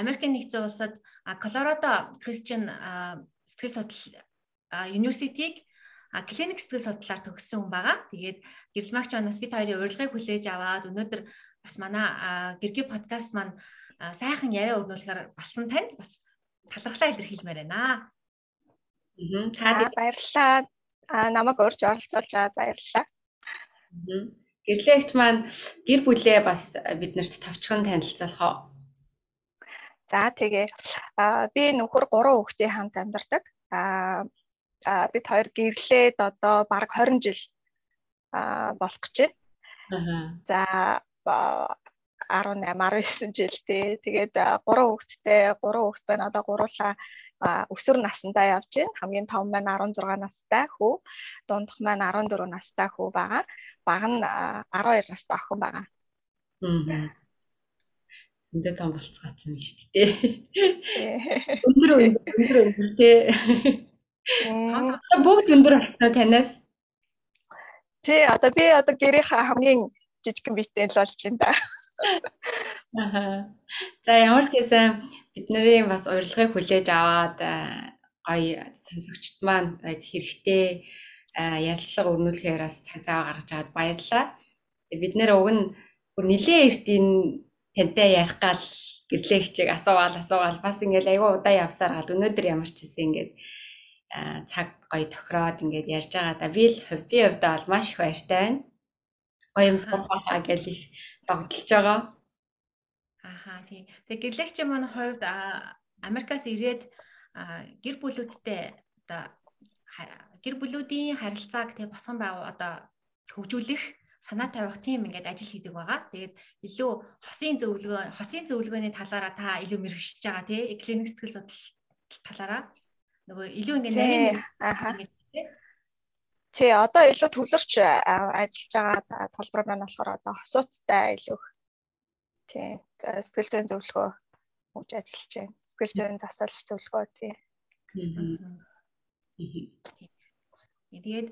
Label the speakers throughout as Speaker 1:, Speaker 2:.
Speaker 1: Америкийн нэгдсэн улсад Колорадо Christian сэтгэл судлал University-г клиник сэтгэл судлаар төгссөн хүн байгаа. Тэгээд гэрэлмагч манаас бид хоёрын урилгыг хүлээж аваад өнөөдөр бас манай гэрги подкаст маань сайхан яриа өрнүүлэхээр болсон танд бас талархлаа илэрхийлмээр байна.
Speaker 2: Аа баярлалаа. А намайг урьж оролцуулж баярлалаа.
Speaker 3: Гэрлэгч маань гэр бүлээ бас биднэрт товчхон танилцуулах уу?
Speaker 2: За тэгээ би нөхөр 3 хүүхдээ хамт амьдардаг. А бид хоёр гэрлээд одоо бараг 20 жил болох гэж байна. За 18 19 жилдээ тэгээд 3 хүүхэдтэй 3 хүүхэд байна. Одоо гуруулаа өсвөр насндаа явж байна. Хамгийн том маань 16 настай хүү, дундх маань 14 настай хүү байгаа. Бага нь 12 настай охин байгаа.
Speaker 3: Аа. Зөндөө том болцгаацсан шүү дээ. Өндөр өндөр өндөр тий. Бүгд өндөр болсон танаас.
Speaker 2: Тий, одоо би одоо гэрийнхаа хамгийн жижигхэн биетэй л болж байна да.
Speaker 3: Аа. За ямар ч байсан бидний бас урилгыг хүлээж аваад гоё сонсогчд маань хэрэгтэй ярилцлага өрнүүлэхээр бас цаг зав гаргаж аваад баярлалаа. Бид нэр уг нь бүр нилээ эртийн тантай ярих гал гэрлээ хичээг асуугаал асуугаал бас ингээл айгүй удаа явсаар гал өнөөдөр ямар ч хэсэг ингээд цаг гоё тохироод ингээд ярьж байгаа да би л хувийн хувьдаа бол маш их баяртай байна. Гоё юм сурахаа гэж их догдолж байгаа.
Speaker 1: Ахаа тий. Тэгээ гэрлэгчийн маань хувьд Америкаас ирээд гэр бүлүүдтэй одоо гэр бүлүүдийн харилцааг тий босгон байгуу одоо хөгжүүлэх санаа тавих тийм ингээд ажил хийдэг байгаа. Тэгээд илүү хосын зөвлөгөө хосын зөвлөгөөний талаараа та илүү мэрэгшиж байгаа тий клиник сэтгэл судлал талаараа нөгөө илүү ингээд нарийн
Speaker 2: аа Тий, одоо илүү төвлөрч ажиллаж байгаа талбар маань болохоор одоо хосуудтай илүү тий сэтгэл зүйн зөвлөгөө өгж ажиллаж байна. Сэтгэл зүйн засал зөвлөгөө тий.
Speaker 1: Тэгээд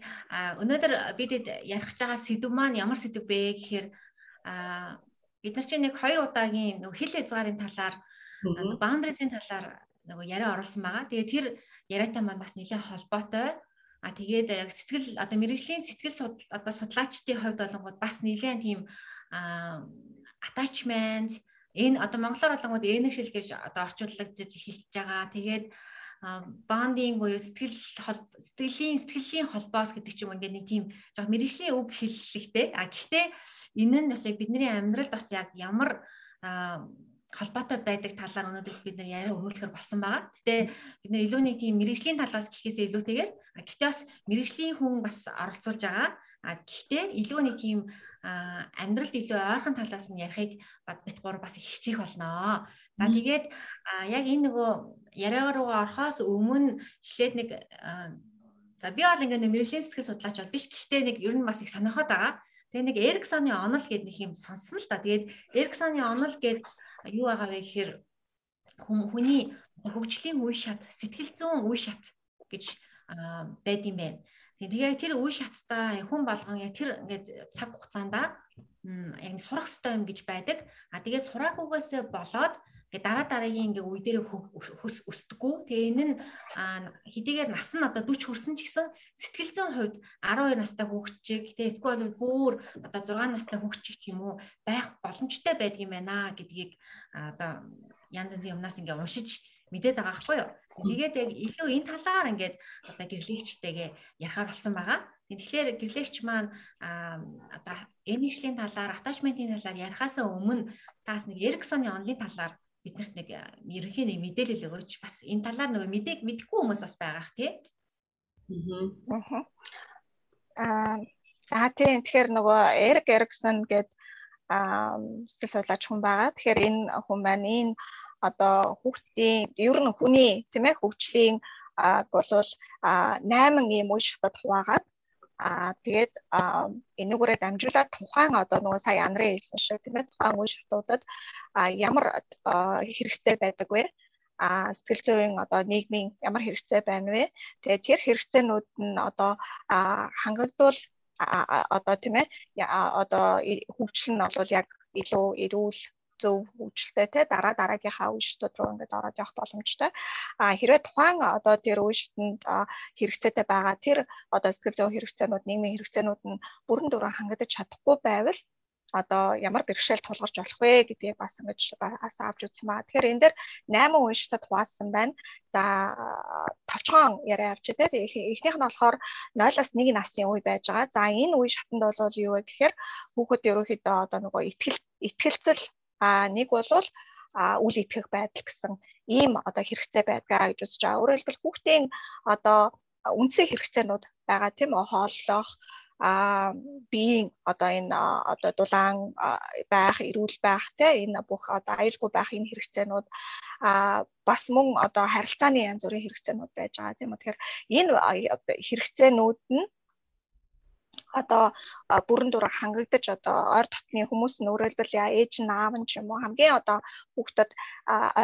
Speaker 1: өнөөдөр бид ярих байгаа сэдв маань ямар сэдв бэ гэхээр бид нар чинь нэг хоёр удаагийн нөгөө хил хязгаарын талаар boundaries-ийн талаар нөгөө яриа оруулсан байгаа. Тэгээд тэр яриатай маань бас нэлээд холбоотой А тэгээд яг сэтгэл одоо мэрэгжлийн сэтгэл судал одоо судлаачдын хувьд болонгууд бас нэлээд тийм attachment энэ одоо монголоор болонгууд энэгшил гэж одоо орчуулагдаж эхэлж байгаа. Тэгээд bonding буюу сэтгэл сэтгэлийн сэтгэлийн холбоос гэдэг ч юм ингээд нэг тийм жоо мэрэгжлийн үг хэллэгтэй. А гэхдээ энэ нь бас яг бидний амьдралд бас яг ямар холбоотой байдаг талаар өнөөдөр бид нэр яриа өргүүлэхээр болсон байгаа. Гэтэ бид нэр илүү нэг тийм мэрэгжлийн талаас гэхээсээ илүүтэйгээр гэхдээ бас мэрэгжлийн хүн бас оролцуулж байгаа. А гэхдээ илүү нэг тийм амьдралд илүү ойрхон талаас нь ярихыг бит гур бас хичээх болно. За тэгээд яг энэ нөгөө яриа руугаа орохоос өмнө эхлээд нэг за би бол ингээд мэрэгжлийн сэтгэл судлаач бол биш. Гэхдээ нэг ер нь бас их сонирхоод байгаа. Тэгээ нэг Эриксоны онол гэдэг нэг юм сонссон л да. Тэгээд Эриксоны онол гэдэг юу байгаа вэ гэхээр хүний хөгжлийн үе шат, сэтгэл зүйн үе шат гэж байд юм байна. Тэгээ тэр үе шаттай хүн болгон яг тэр ингээд цаг хугацаанд яг сурах хэрэгтэй юм гэж байдаг. А тэгээд сураагүйгээсээ болоод ингээ дараа дараагийн ингээ үе дээр хөс өсдөггүй. Тэгээ энэ нь хэдийгээр нас нь одоо 40 хүрсэн ч гэсэн сэтгэл зүйн хувьд 12 настай хүүхчиг тэгээ эсвэл бүр одоо 6 настай хүүхчиг ч юм уу байх боломжтой байдгийм байна гэдгийг одоо янз янзын юмнаас ингээ уншиж мэдээд байгаа байхгүй юу. Тэгээд яг илүү энэ талаар ингээд одоо гэрлэгчтэйгээ ярихаар болсон байгаа. Тэгэхээр гэрлэгч маань одоо энэшлийн талаар, attachment-ийн талаар ярихаасаа өмнө таас нэг Эриксоны онлын талаар биднэрт нэг ерөнхий нэг мэдээлэл өгөөч. Бас энэ талаар нөгөө мэдээг мэдэхгүй хүмүүс бас байгаах тий.
Speaker 2: Аа. За тийм тэгэхээр нөгөө Эрик Эриксон гээд аа сэтгэл судлаач хүн байгаа. Тэгэхээр энэ хүн маань энэ одоо хүүхдийн ер нь хүний тийм ээ хөгжлийн болвол 8 ийм үе шатад хуваагаад Аа тэгээд энэгээрээ дамжуулаад тухайн одоо нөгөө сая анрын хэлсэн шиг тийм ээ тухайн үе шатуудад ямар хэрэгцээ байдаг вэ? а сэтгэл зүйн одоо нийгмийн ямар хэрэгцээ байна вэ? Тэгээд тэр хэрэгцээнүүд нь одоо хангагдвал одоо тийм ээ одоо хөгжил нь бол яг илүү эрүүл зөв хөгжилтэй те дараа дараагийнхаа үе шатууд руу ингээд ороод явах боломжтой. А хэрвээ тухайн одоо тэр үе шатанд хэрэгцээтэй байгаа тэр одоо сэтгэл зүйн хэрэгцээнүүд, нийгмийн хэрэгцээнүүд нь бүрэн дүүрэн хангагдаж чадахгүй байвал одоо ямар бэрхшээл тулгарч болох вэ гэдгийг бас ингэж бас авч үзсэн ба. Тэгэхээр энэ дээр 8 уншигтад хуваасан байна. За товчхон яриа авч дээр эхнийх нь болохоор 0-аас 1 насны үе байж байгаа. За энэ үе шатанд бол юу вэ гэхээр хүүхэд ерөөхдөө одоо нөгөө итгэл итгэлцэл а нэг болвол а үл итгэх байдал гэсэн ийм одоо хэрэгцээ байдгаа гэж үзэж байгаа. Өөрөөр хэлбэл хүүхдийн одоо үндсэн хэрэгцээнүүд байгаа тийм үү хооллох а биеийн одоо энэ одоо дулаан байх, эрүүл байх те энэ бүх одоо аюулгүй байх энэ хэрэгцээнүүд а бас мөн одоо харилцааны янз бүрийн хэрэгцээнүүд байж байгаа тийм үү. Тэгэхээр энэ хэрэгцээнүүд нь одоо бүрэн дүрэг хангагдаж одоо ойр дотны хүмүүс нь өөрөлдвөл ээж нь аав нь ч юм уу хамгийн одоо хүүхдэд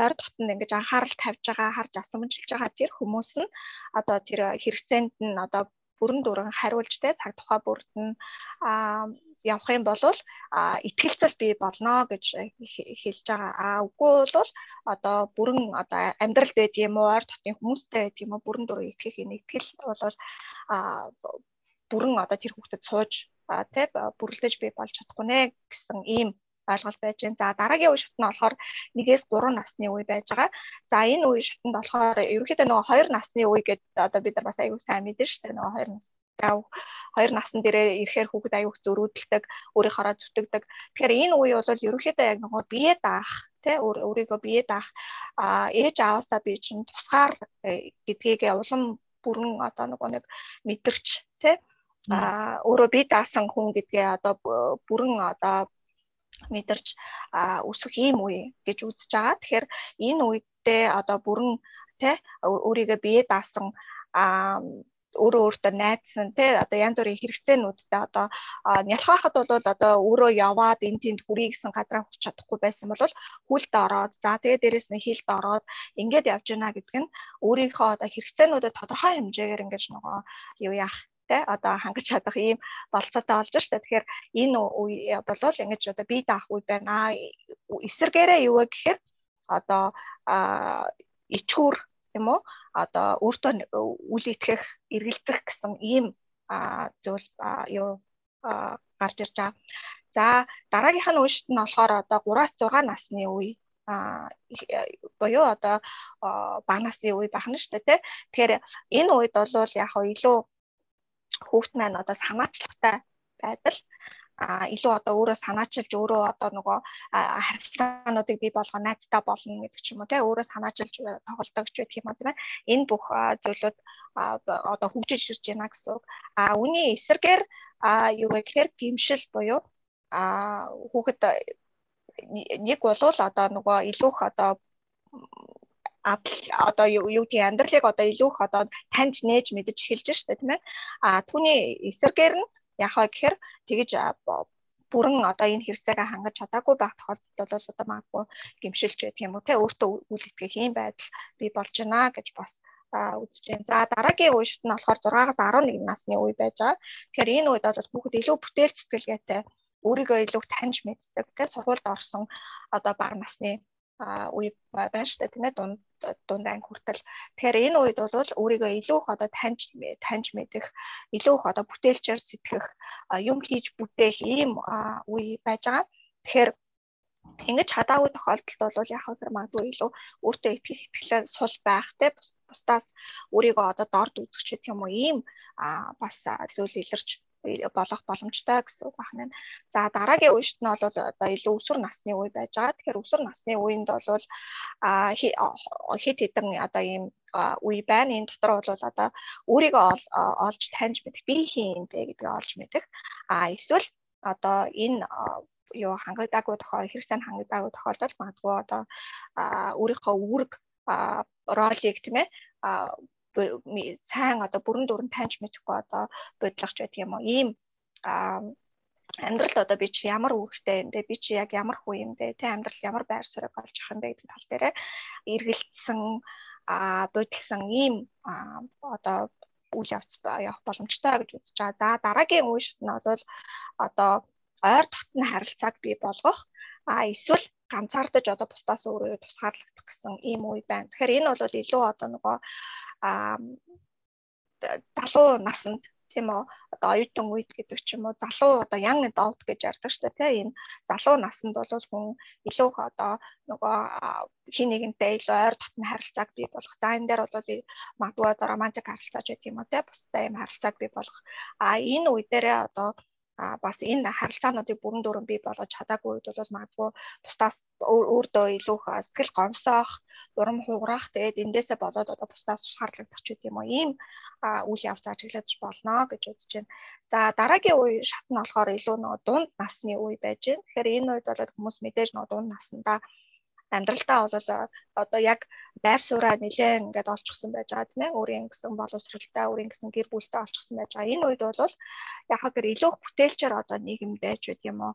Speaker 2: ойр дотнд ингэж анхаарал тавьж байгаа харж асамжилж байгаа тэр хүмүүс нь одоо тэр хэрэгцээнд нь одоо бүрэн дүрэн хариулж тэ цаг тухай бүрд нь явах юм бол итгэлцэл бий болно гэж хэлж байгаа. А үгүй бол одоо бүрэн одоо амьдрал байдаг юм уу, ойр дотны хүмүүстэй байдаг юм уу, бүрэн дүрэн итгэх энэ итгэл бол бүрэн одоо тэр хүүхдэд сууж тий бүрлдэж бий болж чадахгүй нэ гэсэн ийм ойлголт байж байна. За дараагийн үе шат нь болохоор 1-ээс 3 насны үе байж байгаа. За энэ үе шатнд болохоор ерөнхийдөө нөгөө 2 насны үе гэдэг одоо бид нар бас аягүй сайн мэдэн шүү дээ. Нөгөө 2 нас хоёр насн дээрээ ирэхээр хүүхэд аюух зөрүүдэлдэг, өөрийнхоороо зүтгэдэг. Тэгэхээр энэ үе бол ерөнхийдөө яг нөгөө бие даах тэ өөрийгөө бие даах ээж аваасаа би чинь тусгаар э, гэдгийг улам бүрэн одоо нөгөө нэг мэдэрч тэ а өөрөө би даасан хүн гэдгээ одоо бүрэн одоо мэдэрч өсөх ийм үе гэж үзэж байгаа. Тэгэхээр энэ үедээ одоо бүрэн тэ өөрийгөө бие даасан а өөрөө өөртөө найдсан тий одоо янз бүрийн хэрэгцээнүүдтэй одоо нялхахад бол одоо өөрөө яваад энэ тэнд хүрий гэсэн газараа хүрч чадахгүй байсан бол хүлд ороод за тэгээ дээрэс нь хилд ороод ингээд явж гинэ гэдэг нь өөрийнхөө одоо хэрэгцээнүүдэд тодорхой хэмжээгээр ингэж нөгөө юу яах те одоо хангаж чадах ийм болцоотой болж штэ. Тэгэхээр энэ үе болол ингэж одоо бие даах үе байна. Эсэргээрээ юу вэ гэхээр одоо ичхүр тийм үү одоо өөртөө үл итгэх эргэлзэх гэсэн ийм зүйл юу гарч ирж байгаа. За дараагийнх нь үешд нь болохоор одоо 3-аас 6 насны үе а боёо одоо бага насны үе шүү дээ тий. Тэгэхээр энэ үед бол яг хаа илүү хүүхд маань одоо санаачлахтай байдал. А илүү одоо өөрөө санаачилж өөрөө одоо нөгөө харилцаануудыг бий болгоо найзтай болно гэдэг ч юм уу те өөрөө санаачилж тоглодог ч гэх юм уу тийм ээ энэ бүх зүйлүүд одоо хөгжиж ирж байна гэсэн үг. А үүний эсрэгээр а юу гэхээр гимшил буюу а хүүхэд нэг болвол одоо нөгөө илүү их одоо одоо юу гэдгийг амьдралыг одоо илүү их одоо таньж нээж мэдэж эхэлж штэ тийм ээ а түүний эсрэгээр нь яхаа гэхээр тэгэж бүрэн одоо энэ хэрэгцээгээ хангаж чадаагүй байх тохиолдолд бол одоо магадгүй гимшилж байдаг юм уу те өөртөө үйл итгэх юм байдал бий болж байна гэж бас үзэж байна. За дараагийн үе шат нь болохоор 6-аас 11 насны үе байж байгаа. Тэгэхээр энэ үед бол хүүхэд илүү бүтээл сэтгэлгээтэй өөрийгөө илүү таньж мэддэг те сургуульд орсон одоо бага насны үе байна шүү дээ тийм ээ дунд дунд анги хүртэл. Тэгэхээр энэ үед бол өөрийгөө илүү их одоо таньж таньж мэдэх, илүү их одоо бүтээлчээр сэтгэх, юм хийж бүтээх ийм үе байж байгаа. Тэгэхээр ингэж хадаагүй тохиолдолд бол яг хөө магадгүй илүү өөртөө итгэх итгэлээр сул байх те бусдаас өөрийгөө одоо дорд үзэх ч гэх юм уу ийм бас зүйл илэрч болох боломжтой гэсэн үг байна. За дараагийн үеишт нь бол одоо илүү өсвөр насны үе байж байгаа. Тэгэхээр өсвөр насны үеинд бол а хэд хэдэн одоо ийм үе байна. Энэ дотор бол одоо өөрийгөө олж таньж мэдэх, би хийн бэ гэдгийг олж мэдэх. А эсвэл одоо энэ юу хангагдаагүй тохиол хэрэгцээ хангагдаагүй тохиолдолд магадгүй одоо өөрийнхөө үүрэг ролийг тийм ээ сайн одоо бүрэн дүрэн таньж мэдэхгүй одоо бодлагч байдаг юм уу? Ийм амьдралд одоо би чи ямар үүрэгтэй юм бэ? Би чи яг ямар хүү юм бэ? Тэ амьдрал ямар байр суурийг олж авах юм бэ гэдэг тал дээр эргэлцсэн а бодгсон ийм одоо үйл явц явах боломжтой гэж үзэж байгаа. За дараагийн үе шат нь бол одоо ойр дотны харилцааг бий болгох. А эсвэл ганцаардаж одоо бусдаас өөрөө тусгаарлагдах гэсэн ийм үе байна. Тэгэхээр энэ бол илүү одоо нөгөө а залуу насанд тийм үү одоо оюутан үед гэдэг ч юм уу залуу одоо young adult гэж ярьдаг шүү дээ тийм энэ залуу наснд бол хүн илүү одоо нөгөө хин нэгэнтэй илүү ойр дотн харилцааг бий болгох. За энэ дээр бол магадгүй одоо романтик харилцаач гэх юм уу тийм бусдаа юм харилцааг бий болгох. А энэ үе дээрээ одоо а бас энэ харилцаануудыг бүрэн дүүрэн бий болгож чадаагүй үед бол магадгүй бусдаас өөртөө илүү сэтгэл гонсоох, урам хугарах тэгээд эндээсээ болоод одоо бусдаас шаардлагатай ч гэдэг юм ийм үйл явц ажиглаж болно гэж үзэж байна. За дараагийн үе шат нь болохоор илүү нөгөө дунд насны үе байж байна. Тэгэхээр энэ үед бол хүмүүс мэдээж нөгөө дунд наснда амьдралдаа бол одоо яг байр сууриа нэлээд ингээд олчихсан байж байгаа тийм ээ өөрийн гэсэн боловсралтай өөрийн гэсэн гэр бүлтэй олчихсан байж байгаа. Энэ үед бол яг хаа гэр илүү бүтээлчээр одоо нийгэмдээ ч үгүй юм уу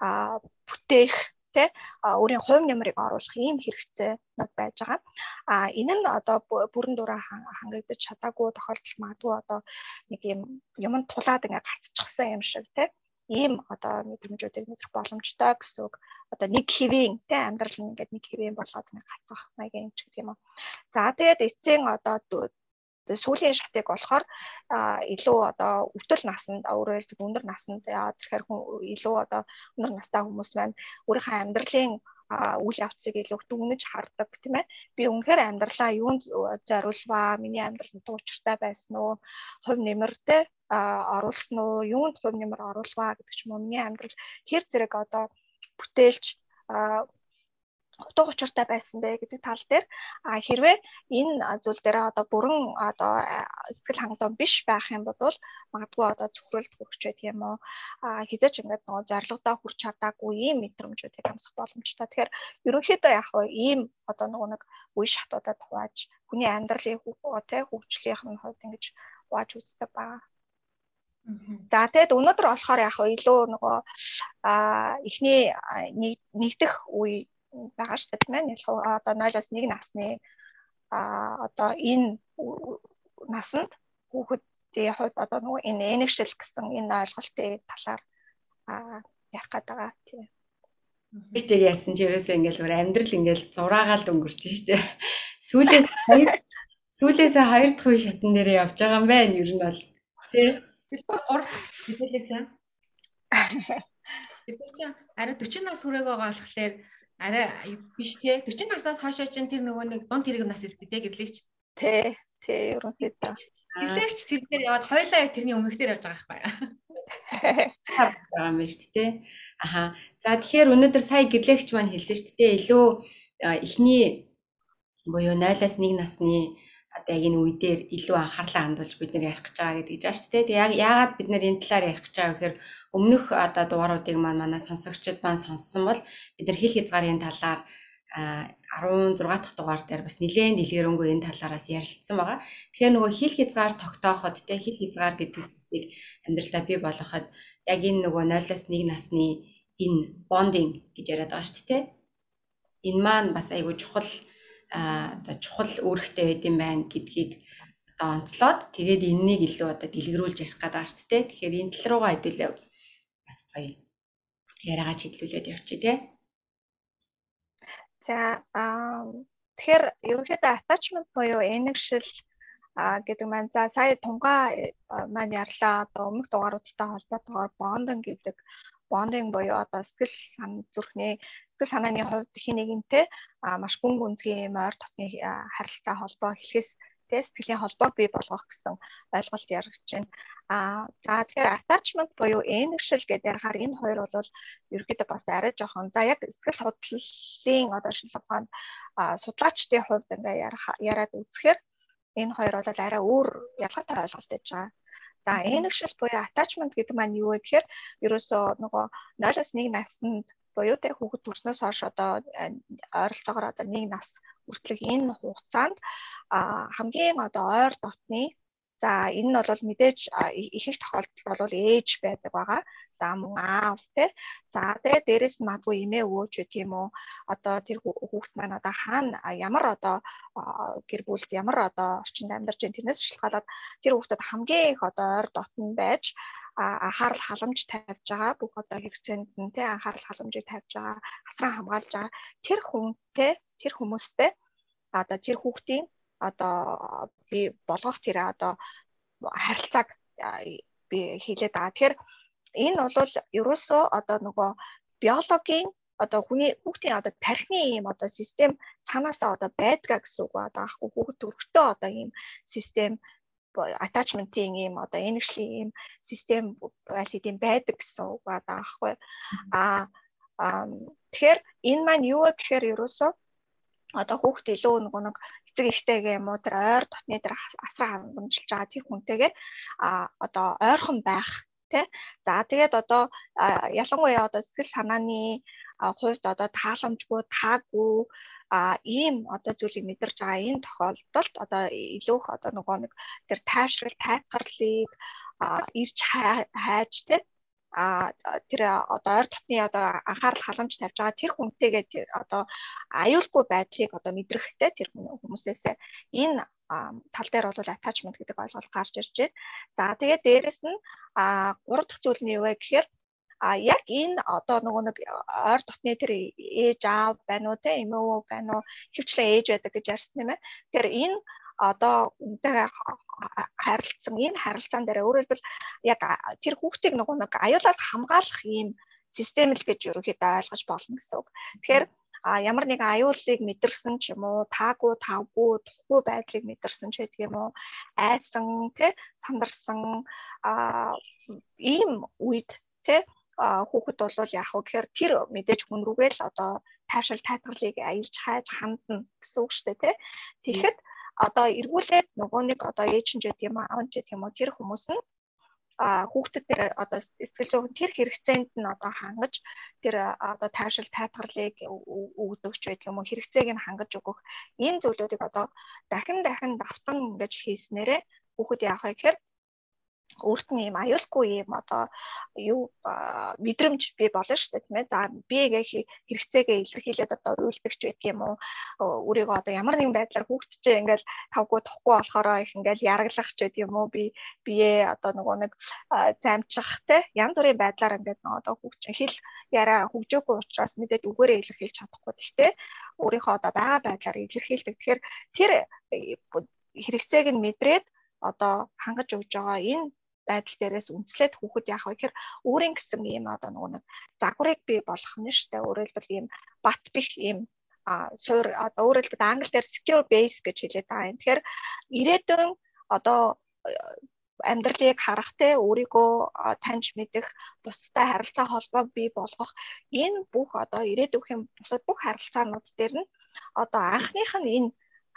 Speaker 2: а бүтээх тэ өөрийн хувь нэмрийг оруулах ийм хэрэгцээ над байж байгаа. А энэ нь одоо бүрэн дураа хангагдаж чадаагүй тохиолдол магадгүй одоо нэг юм юмд тулаад ингээ гацчихсан юм шиг тэ ийм одоо мэдрэмжүүдийг мэдрэх боломжтой гэсэн үг. Одоо нэг хэвийн тэ амьдрал нь ингээд нэг хэвийн болоод нэг гацах маягийн ч гэх юм уу. За тэгээд эцсийн одоо сүүлийн шатыг болохоор илүү одоо өвтөл насанд өөрөөр хэлбэл өндөр насанд яагаад тэгэхээр хүн илүү одоо өндөр настай хүмүүс маань өөрийнхөө амьдралын үйл явцыг илүү дүгнэж хардаг тийм ээ. Би үнэхээр амьдралаа юунд зориулваа, миний амьдрал нь туучртай байсан уу, хувь нэмэртэй оруулсан уу, юунд хувь нэмэр оруулваа гэдэг ч юм уу. Миний амьдрал хэр зэрэг одоо бүтээлч утга учиртай байсан бэ гэдэг тал дээр хэрвээ энэ зүйл дээр одоо бүрэн одоо сэтгэл хангалуун биш байх юм бол магадгүй одоо байх юм уу а хизээч ингээд нөгөө зорилгодоо хүрч чадаагүй ийм мэдрэмжүүдийг амсах боломжтой. Тэгэхээр ерөнхийдөө яг хөө ийм одоо нөгөө нэг үе шатуудад хувааж хүний амьдралын тэ хөгжлийнх нь хувьд ингэж хувааж үздэг байгаа. За тэгэд өнөөдөр болохоор яг илүү нөгөө а эхний нэгдэх үе байгаа шүү дээ тийм ээ. Одоо 0-оос 1 насны а одоо энэ насанд хүүхдийн хувьд одоо нөгөө энэ энэгшил гэсэн энэ ойлголтын талаар ярих гээд байгаа тийм.
Speaker 3: Бичээр ярьсан чи ерөөсөө ингээл өөр амьдрал ингээл зураагаал өнгөрч штэ. Сүүлээс сүүлээс хоёр дахь үе шатн дээр явж байгаа юм байна ер нь бол тий. Гурав дахь хэлээсээ. Тэр чинь арай 40 нас хүрээгүй байгаа болохоор арай биш те. 40 наснаас хойшоо чинь тэр нөгөө нэг дунд хэрэг нас эстэй те гэрлэгч.
Speaker 2: Тий тий ерөнхийдөө
Speaker 1: гэрлэгч тэр дээр яваад хоёлаа яг тэрний өмнөхдөр явж байгаа байхгүй
Speaker 3: байгаа юм шүү дээ. Аха. За тэгэхээр өнөөдөр сая гэрлэгч маань хэлсэн шүү дээ. Илүү эхний буюу 0-аас 1 насны одоо яг энэ үе дээр илүү анхаарлаа хандуулж бид нэр ярих гэж байгаа гэдэг жааш тээ. Яг яагаад бид нэр энэ талаар ярих гэж байгаа гэхээр өмнөх одоо дугааруудыг маань манай сонсогчид маань сонссон бол бид нар хэл хязгаарын талаар 16 дахь дугаар дээр бас нэлээд дэлгэрэнгүй энэ талаараас ярилцсан байгаа. Тэгэхээр нөгөө хэл хязгаар тогтооход те хэл хязгаар гэдэг зүйлийг амьдралдаа бий болгоход яг энэ нөгөө 0-оос 1 насны энэ bonding гэж яриад байгаа шүү дээ. Энэ маань бас айгүй чухал одоо чухал үүрэгтэй байд юм байна гэдгийг одоо онцлоод тэгээд энэнийг илүү одоо дэлгэрүүлж ярих гэдэг байгаа шүү дээ. Тэгэхээр энэ тал руугаа хэдүүлээ бас гоё яриагаа чиглүүлээд явчих тий.
Speaker 2: За аа тэгэхээр ерөнхийдөө attachment буюу энэгшил гэдэг маань за сая тунгаа маань ярьлаа одоо өмнөх дугааруудтай холбоотойгоор bonding гэдэг bonding буюу одоо сэтгэл сан зүрхний сэтгэл санааны хувьд хин нэгэнтэй маш гүн гүнзгий юм ойр дотны харилцаа холбоо хэлхээс тэ сэтгэлийн холбоог бий болгох гэсэн ойлголт яригдж байна. А за тэгэхээр attachment буюу энэгшил гэдэг ярахаар энэ хоёр бол ерөөдөө бас арай жоохон за яг сэтгэл судлалын одоо шинжилгээнд судлаачдын хувьд ингээ яриад үзэхээр энэ хоёр бол арай өөр ялгаатай ойлголт байж байгаа. За энэгшил буюу attachment гэдэг маань юу вэ гэхээр ерөөсөө нөгөө 0-1 наснд буюу тэ хүүхэд төрснөөс хойш одоо ойролцоогоор одоо 1 нас хүртэлх энэ хугацаанд хамгийн одоо ойр дотны за энэ нь бол мэдээж их их тохиолдолд бол ээж байдаг байгаа. За мөн аав тий. За тэгээ дээрэс нь магадгүй эмээ өвөөч гэх юм уу. Одоо тэр хүүхд маань одоо хаана ямар одоо гэр бүлд ямар одоо орчинд амьдарч байна тэрнээс шалтгаалаад тэр хүүхдэд хамгийн их одоо ойр дотн байж анхаарал халамж тавьж байгаа. Бүх одоо хэрэгцээнд нь те анхаарал халамжийг тавьж байгаа асран хамгаалж байгаа. Тэр хүнтэй тэр хүмүүстэй одоо тэр хүүхдийн одоо би болгох тэр одоо харилцааг би хийлээд байгаа. Тэгэхээр энэ бол ерөөсөө одоо нөгөө биологийн одоо хүний хүүхдийн одоо тархины ийм одоо систем цаанаасаа одоо байдгаа гэсэн үг. Одоо ахгүй хүүхд төрхтөө одоо ийм систем attachment-ийн ийм одоо энэгшлийн ийм систем аль хэдийн байдаг гэсэн үг байгаа ахгүй а тэгэхээр энэ маань юу гэхээр ерөөсөө одоо хүүхд илүү нөгөө нэг эцэг эхтэйгээ юм уу тэр ойр дотны тэр асраа хангамжилж байгаа тэр хүнтэйгээ а одоо ойрхон байх тий. За тэгээд одоо ялангуяа одоо сэтгэл санааны хувьд одоо тааламжгүй таагүй а ийм одоо зүйлийг мэдэрч байгаа энэ тохиолдолд одоо илүү их одоо нөгөө нэг тэр тайвшрал тайвхарлыг ирж хайж тий а тэр одоо ойр дотны одоо анхаарал халамж тавьж байгаа тэр хүнтэйгээ одоо аюулгүй байдлыг одоо мэдрэхтэй тэр хүмүүсээс энэ тал дээр бол attachment гэдэг ойлголт гарч ирж байна. За тэгээд дээрэс нь а гурав дахь зүйл нь юу вэ гэхээр а яг энэ одоо нөгөө нэг ойр дотны тэр ээж аав байна уу те эмээ байна уу хөвчлэн ээж байдаг гэж ярьсан юм байна. Тэгэхээр энэ одоо үнтэйгээ харилцсан энэ харилцаан дээр хэлбэл яг тэр хүүхдийг нөгөө нэг аюулаас хамгаалах ийм систем л гэж ерөнхийдөө ойлгож болно гэсэн үг. Тэгэхээр а ямар нэгэн аюулыг мэдэрсэн ч юм уу таагүй тавгүй тухгүй байдлыг мэдэрсэн ч гэдэг юм уу айсан тэ сандарсан а ийм үед тэ хүүхэд бол яг хөө гэхээр тэр мэдээж хүн рүүгээ л одоо тайвшрал тайтгарлыг аялж хайж хандна гэсэн үг шүү дээ тий. Тэгэхэд одоо эргүүлээд нөгөө нэг одоо ээж нь ч гэдэг юм аав нь ч гэдэг юм уу тэр хүмүүс нь а хүүхдэд тэр одоо сэтгэл зүйн тэр хэрэгцээнд нь одоо хангаж тэр одоо тайвшрал тайтгарлыг өгдөгч байдаг юм уу хэрэгцээг нь хангаж өгөх энэ зүйлүүдийг одоо дахин дахин давтан ингэж хийснээрээ хүүхэд яах вэ гэхээр өөрт нь ийм аюулгүй ийм одоо юу мэдрэмж би болно шүү дээ тийм ээ. За би яг хэрэгцээгээ илэрхийлээд одоо уйлдагч байдаг юм уу? Өөрийгөө одоо ямар нэгэн байдлаар хүүхдчээ ингээл тавгүй тохгүй болохоор их ингээл яраглах ч байдаг юм уу? Би бие одоо нөгөө нэг замчих те янз бүрийн байдлаар ингээд нөгөө одоо хүүхдчин хэл яриа хөгжөөгүй учраас мэдээж үгээрээ илэрхийлж чадахгүй гэхдээ өөрийнхөө одоо байгаа байдлаар илэрхийлдэг. Тэгэхээр тэр э, хэрэгцээг нь мэдрээд одоо хангаж өгж байгаа энэ байдал дээрээс үнслээд хүүхэд яах вэ гэхээр өөрийн гэсэн ийм одоо нөгөө нэг загварыг бий болгох нь. Өөрөөр хэлбэл ийм бат бих ийм а суур одоо хэлбэл англи дээр secure base гэж хэлээд байгаа юм. Тэгэхээр ирээдүйн одоо амьдралыг харах те өөрийгөө таньж мэдэх бусдад харилцаа холбоог бий болгох энэ бүх одоо ирээдүйн бусад бүх харилцаанууд дээр нь одоо анхных нь энэ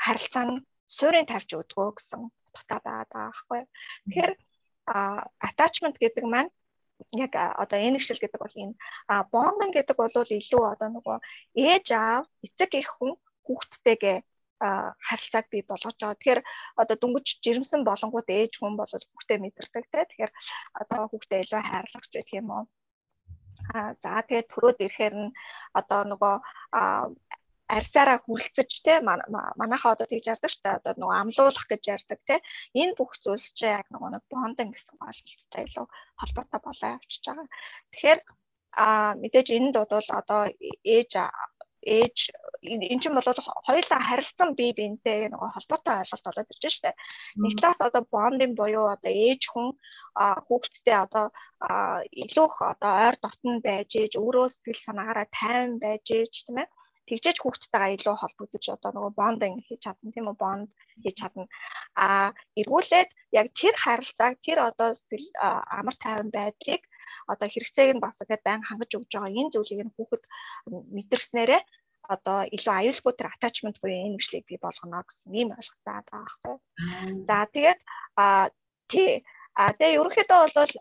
Speaker 2: харилцаа нь суурийн тавьж өгдгөө гэсэн утгатай байгаа байхгүй. Тэгэхээр attachment гэдэг маань яг одоо энэгшил гэдэг бол энэ bonding гэдэг бол илүү одоо нөгөө ээж аав эцэг эх хүн хүүхдтэйгээ харилцааг бий болгож байгаа. Тэгэхээр одоо дүнгиж жирэмсэн болонгууд ээж хүн бол хүүхдээ мэдэрдэг те. Тэгэхээр одоо хүүхдээ илүү хайрлагч гэх юм уу. А за тэгээд төрөөд ирэхээр нь одоо нөгөө арьсаараа хүрлцэж те манайхаа одоо тэгж ярьдаг шүү дээ одоо нөгөө амлуулах гэж ярьдаг те энэ бүх зүйлс чи яг нөгөө нэг бондинг гэсэн ойлголттой илүү холбоотой болоо явчихж байгаа. Тэгэхээр а мэдээж энэ дууд бол одоо ээж ээж эн чинь бол хоёулаа харилцан бие биентэй нөгөө холбоотой ойлголт болоод ирж штэ. Нэг талаас одоо бондинг буюу одоо ээж хүн хүүхдтэй одоо илүү их одоо ойр дотн байж ээж өөрөө сэтгэл санаагаараа тайван байж ээж тийм ээ тэгжээж хүүхдтэйгээ илүү холбогдож одоо нөгөө бондинг хийж чадна тийм үү? Бонд хийж чадна. А эргүүлээд яг тэр харилцааг тэр одоо сэтгэл амар тайван байдлыг одоо хэрэгцээг нь бас ингээд байн хангаж өгж байгаа. Энэ зүйлийг нь хүүхэд мэдэрснээрээ одоо илүү аюулгүй тэр attachment буюу энэ мэдлийг бий болгоно гэсэн ийм ойлголт байгаа байхгүй. За тэгээд а тий А тэгээ ерөнхийдөө бол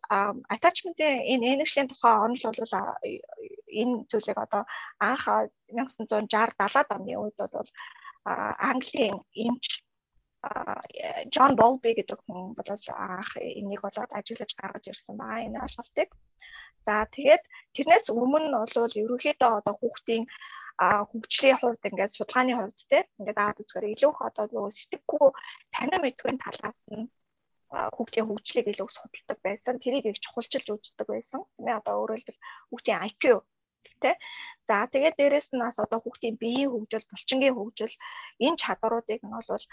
Speaker 2: attachment-ийн энэ энэгшлийн тухай онол бол энэ зүйлийг одоо анх 1960 70-аад оны үед бол Английн эмч Джон Болби гэдэг хүн бол анх энийг болоод ажиллаж гаргаж ирсэн баа энэ ойлголтыг. За тэгээд тэрнээс өмнө бол ерөнхийдөө одоо хүүхдийн хөгжлийн хувьд ингээд судалгааны хувьд те ингээд аваад үзэхээр илүү их одоо нөгөө сэтгэхгүй танин мэдгүй талаас нь хүүхдийн хөгжлийг илүү судалдаг байсан. Тэрийг их чухалчилж үздэг байсан. Ээ одоо өөрөөр хэлбэл хүүхдийн IQ тэ. За тэгээд дээрэс нь бас одоо хүүхдийн биеийн хөгжил, булчингийн хөгжил энэ чадваруудыг нь бол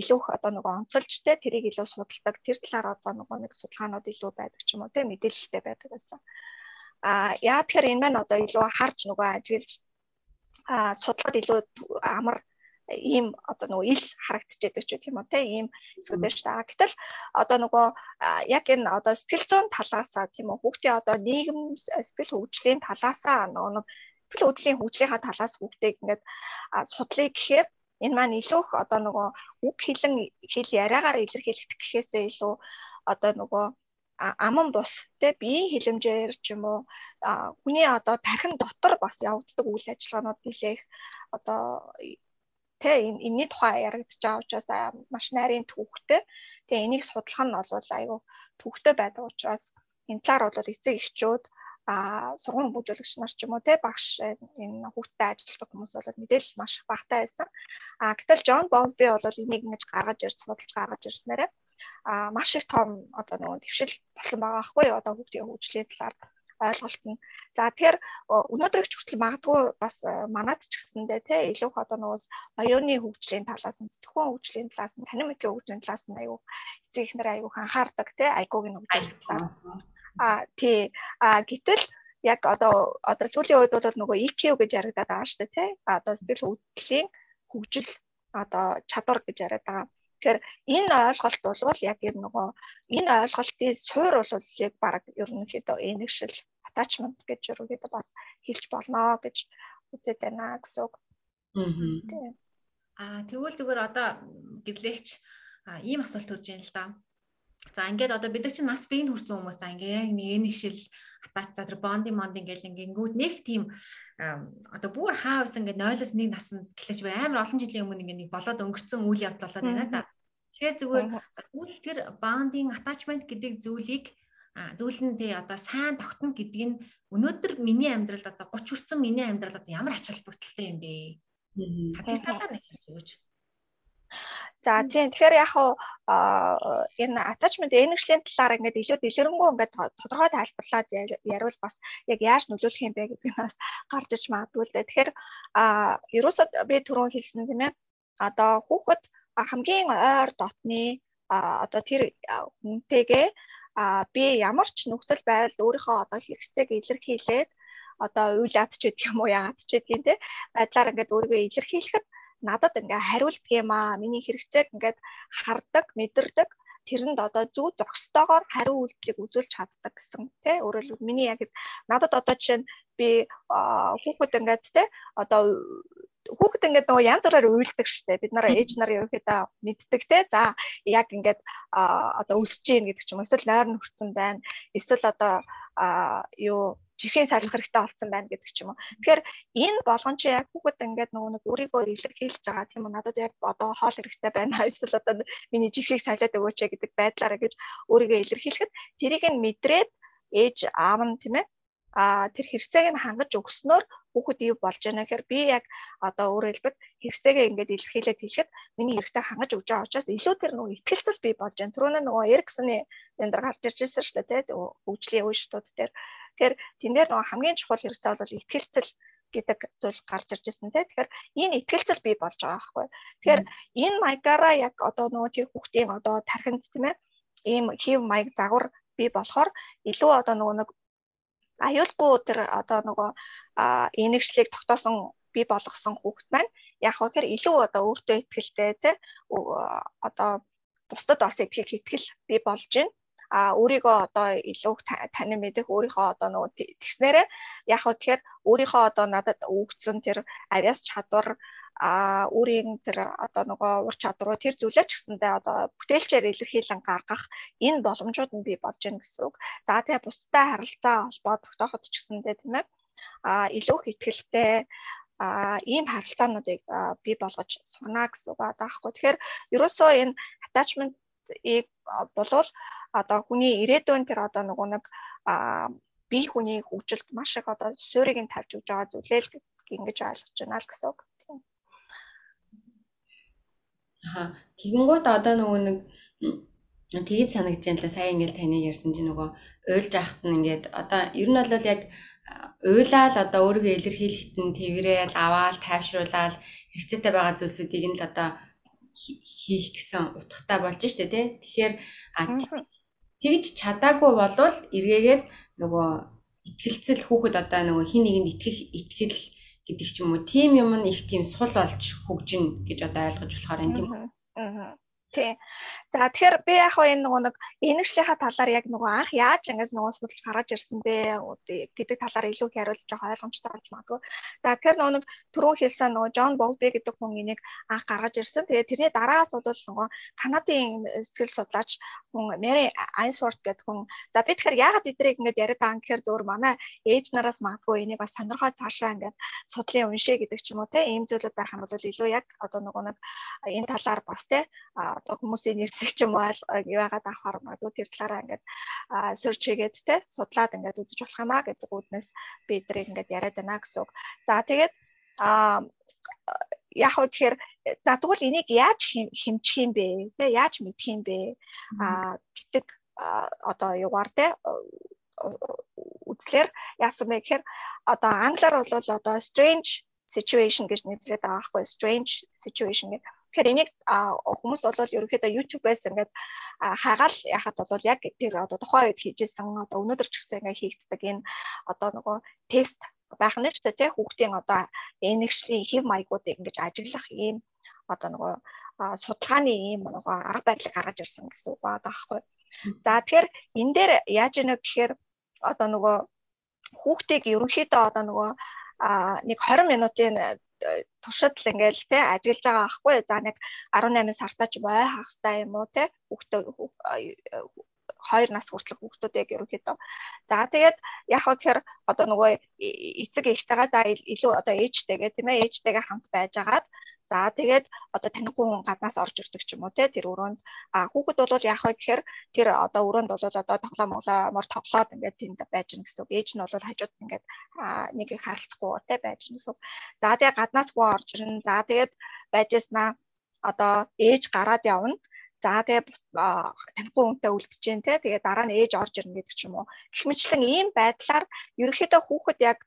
Speaker 2: илүү их одоо нөгөө онцолж тэ тэрийг илүү судалдаг. Тэр талаар одоо нөгөө нэг судалгаанууд илүү байдаг ч юм уу тэ мэдээлэлтэй байдаг гэсэн. А яа тэгэхээр энэ маань одоо илүү харж нөгөө ажиглаж а судлаад илүү амар ийм одоо нөгөө ил харагдчихэдэг ч гэх юм уу те ийм эсвэл шүү дээ. Гэтэл одоо нөгөө яг энэ одоо сэтгэл зүйн талаасаа тийм үү хүүхдийн одоо нийгэм сэтгэл хөгжлийн талаасаа нөгөө сэтгэл хөдлөлийн хөгжлийнхаа талаас хүүхдийг ингээд судлыг гэхээр энэ маань илүү их одоо нөгөө үг хэлэн хэл яриагаар илэрхийлэх гэхээсээ илүү одоо нөгөө аман бус те биеийн хилэмжээр ч юм уу хүний одоо тархин дотор бас явагддаг үйл ажиллагаанууд нэлээх одоо тэ энэний тухай яригдж байгаа учраас маш нарийн төвхтэй. Тэгээ энийг судлах нь бол айгүй төвхтэй байдаг учраас энэ талаар бол эцэг эхчүүд а сургууль бүжүүлэгч нар ч юм уу те багш энэ хүүхдэд ажилладаг хүмүүс бол мэдээлэл маш багтай байсан. А гэтэл Джон Болби бол энийг ингэж гаргаж ирж судалж гаргаж ирснээрээ а маш их том одоо нөгөө твшил болсон байгаа байхгүй одоо хүүхдийн хөгжлийн талаар ойлголт нь. За тэгэхээр өнөөдөр их хүртэл магадгүй бас манад ч гэсэндээ те илүү одоо нөгөө оюуны хөгжлийн талаас нь сэтгхүүн хөгжлийн талаас нь мэдээ хөгжлийн талаас нь аюу эцэг ихнэр аюу анхаардаг те айгуугийн хөгжлийн талаар. А тий а гэтэл яг одоо одоо сүүлийн үед бол нөгөө EQ гэж яригадаад байгаа шүү дээ тий. Одоо сэтгэл хөдлөлийн хөгжил одоо чадвар гэж яриад байгаа. Тэгэхээр энэ ойлголт бол яг юм нөгөө энэ ойлголтын суур бол яг баг ерөнхийдөө энэгшил attachment гэж ерөнхийдөө бас хэлж болно гэж үзээд байна гэсэн үг.
Speaker 1: Аа тэгвэл зүгээр одоо гэрлэгч ийм асуулт төрж байна л да. За ингээд одоо бид нар чинь нас биеийн хүрсэн хүмүүс за ингээд нэг нэг шил атач за тэр бонди монд ингээд ингэнгүүд нэг тийм одоо бүр хаавс ингээд 0-оос 1 наснд гэлэж амар олон жилийн өмнө ингээд нэг болоод өнгөрцөн үйл явдал болоод байна да. Тэгэхээр зүгээр үйл тэр bonding attachment гэдэг зүйлийг тий одоо сайн тогтно гэдэг нь өнөөдөр миний амьдралд одоо 30 хүрсэн миний амьдралд одоо ямар ач холбогдолтой юм бэ? Тэр талаар нэг хэлж өгөөч.
Speaker 2: За тийм тэгэхээр яг хуу энэ attachment energy-ийн талаар ингээд илүү дэлгэрэнгүй ингээд тодорхой тайлбарлаад яривал бас яг яаж нөлөөлөх юм бэ гэдэг нь бас гарч иж магадгүй л дээ. Тэгэхээр а ерөөсөө би түрүүн хэлсэн тийм ээ. Одоо хүүхэд хамгийн ойр дотны одоо тэр хүнтэйгээ би ямар ч нөхцөл байдалд өөрийнхөө одоо хэрэгцээг илэрхийлээд одоо уйлаад ч гэдэг юм уу яагаад ч гэдэг юм те байдлаар ингээд өөрийгөө илэрхийлэхэд надад ингээ хариулдаг юм аа. Миний хэрэгцээг ингээд хардаг мэдэрдэг. Тэрэнд одоо зөв зохистойгоор хариу үйлдэлийг үзүүлж чаддаг гэсэн тий өөрөөр миний яг надад одоо жишээ нь би хүүхэд ингээд тий одоо хүүхэд ингээд нөгөө янз бүрээр уйлдаг штэ бид нараа ээж нар ерөөхдөө мэддэг те. За яг ингээд одоо өсөж гин гэдэг ч юм эсвэл нойр нь хүрсэн байна. Эсвэл одоо юу чихийн сарлах хэрэгтэй болсон байна гэдэг ч юм уу. Тэгэхээр энэ болгон чи яг хүүхэд ингээд нөгөө нэг өөрийгөө илэрхийлж байгаа тийм үү? Надад яг одоо хоол хэрэгтэй байна. Эсвэл одоо миний чихийг салиад өгөөч гэдэг байдлаараа гэж өөрийгөө илэрхийлэхэд тэрийг нь мэдрээд ээж аав нь тийм ээ а тэр хэрэгцээг нь хангаж өгснөөр хүүхэд ив болж байна гэхээр би яг одоо өөрөөр хэлбэл хэрэгцээгээ ингээд илэрхийлээд хэлэхэд миний хэрэгцээг хангаж өгч байгаа учраас илүү тэр нөгөө ихтгэлцэл бий болж байна. Түрүүний нөгөө Эриксоны энэ дэр гарч ирж ирсэн шүү дээ тийм хөгжлийн үе шатууд дээр. Тэгэхээр тэн дээр нөгөө хамгийн чухал хэрэгцээ бол ихтгэлцэл гэдэг зүйл гарч ирж ирсэн тийм. Тэгэхээр энэ ихтгэлцэл бий болж байгаа байхгүй. Тэгэхээр энэ маягаараа яг одоо нөгөө тэр хүүхдийн одоо тархинд тийм ээ ийм хев маяг загвар бий болохоор илүү одоо нөгөө нэг аюулгүй тэр одоо нөгөө энэгшлийг тогтоосон бий болгосон хүүхэд маань яг хөө илүү одоо өөртөө ихтэй те одоо бусдад бас их ихтгэл бий болж байна. А өөрийгөө одоо илүү танин мэдэх өөрийнхөө одоо нөгөө тэгснээрээ яг хөө тэгэхээр өөрийнхөө одоо надад өгцөн тэр авяас чадвар а өөрийн тэр одоо нөгөө ур чадваруу тэр зүйлээ ч гэсэндээ одоо бүтээлчээр илэрхийлэн гаргах энэ боломжууд нь бий болж байна гэсэн үг. За тэгээ бусдад харилцаа холбоо тогтооход ч гэсэндээ тийм ээ а илүү их ихтгэлтэй а ийм харилцаануудыг бий болгож сурна гэсэн үг аахгүй. Тэгэхээр ерөөсөө энэ attachment ийг болвол одоо хүний ирээдүйн тэр одоо нөгөө нэг бие хүний хөгжилд маш их одоо суурийг нь тавьж өгж байгаа зүйлээ л ингэж ойлгож байна л гэсэн үг.
Speaker 3: Аа. Тэгэнгუთ одоо нөгөө нэг Тэгээд санагдаж байна л сая ингээл таныг ярьсан чинь нөгөө уйлж ахт нь ингээд одоо ер нь бол яг уйлаал одоо өөрийгөө илэрхийлэхэд нь тэрэл аваал тайвшруулаад хэрэгцээтэй байгаа зүйлсүүдийг нь л одоо хийх гэсэн утгатай болж штэ тий. Тэгэхээр тэгж чадаагүй болвол эргээгээд нөгөө итгэлцэл хүүхэд одоо нөгөө хин нэгэнд итгэх итгэл гэдэг ч юм уу тийм юм нь их тийм сул болж хөгжин гэж одоо ойлгож болохоор юм тийм. Аа.
Speaker 2: Тий. За тэгэхээр би яг хоо энэ нөгөө нэг энэгшлийнхаа талаар яг нөгөө анх яаж ингэж нөгөө судалж гаргаж ирсэн бэ гэдэг талаар илүү хариулж байгаа ойлгомжтой болж магадгүй. За тэгэхээр нөгөө нэг түрүү хэлсэн нөгөө Джон Болби гэдэг хүн энийг анх гаргаж ирсэн. Тэгээд тэрний дараагаас бол нөгөө Канадын сэтгэл судлаач хүн Мэри Айнсворт гэдэг хүн. За би тэгэхээр яагаад эдрийг ингэж яриад байгаа юм гэхээр зөвөр манай ээж нараас магадгүй энийг бас сонирхоод цаашаа ингэж судлын уншээ гэдэг ч юм уу те ийм зүйлүүд байх юм бол илүү яг одоо нөгөө нэг энэ талаар бас те одоо хүмүүсийн нэр хэсэг ч юм уу яагаад авахар магадгүй тэр талаараа ингээд сөрч хийгээд те судлаад ингээд үзэж болох юм а гэдэг үүднээс би эдрийг ингээд яриад байна гэсэн үг. За тэгээд а яг хөө тэгэхээр за тэгвэл энийг яаж хэмжих юм бэ? Тэ яаж мэдэх юм бэ? А гэдэг одоо юугаар те үзлэр яасан бэ гэхээр одоо англиар бол одоо strange situation гэж нэрлэдэг байгаа байхгүй strange situation гэх Тэгэхээр энийг хүмүүс бол ерөнхийдөө YouTube-ээс ингээд хагаал яхад бол яг тэр одоо тухайн үед хийжсэн одоо өнөөдөр ч гэсэн ингээд хийгддэг энэ одоо нөгөө тест байх нь ч тийм хүүхдийн одоо энэгшлийн хэв маягуудыг ингэж ажиглах ийм одоо нөгөө судалгааны ийм нөгөө арга барилыг гаргаж ирсэн гэсэн үг байгаа байхгүй. За тэгэхээр энэ дээр яаж ийнө гэхээр одоо нөгөө хүүхдийг ерөнхийдөө одоо нөгөө нэг 20 минутын туршид л ингээл те ажиллаж байгаа байхгүй. За нэг 18 сартаа ч бой хаах хэрэгтэй юм уу те хүүхдээ хоёр нас хүртэлх хүүхдүүдийг ерөнхийдөө. За тэгээд яг тэгэхээр одоо нөгөө эцэг эхтэйгээ за илүү одоо ээжтэйгээ тийм ээ ээжтэйгээ хамт байжгаад За тэгээд одоо танихгүй хүн гаднаас орж ирдэг ч юм уу те тэр өрөөнд а хүүхэд бол яах вэ гэхээр тэр одоо өрөөнд бол одоо тоглоо моглоомор тоглоод ингээд тэнд байж гэн гэсэн үг. Ээж нь бол хажууд ингээд нэг их харилцахгүй те байж гэн гэсэн үг. За тэгээд гаднаас хүү орж ирнэ. За тэгээд байжснаа одоо ээж гараад явна. За тэгээ танихгүй хүнтэй үлдэж जैन те тэгээ дараа нь ээж орж ирнэ гэдэг ч юм уу. Гэх мэтлэн ийм байдлаар ерөөхдөө хүүхэд яг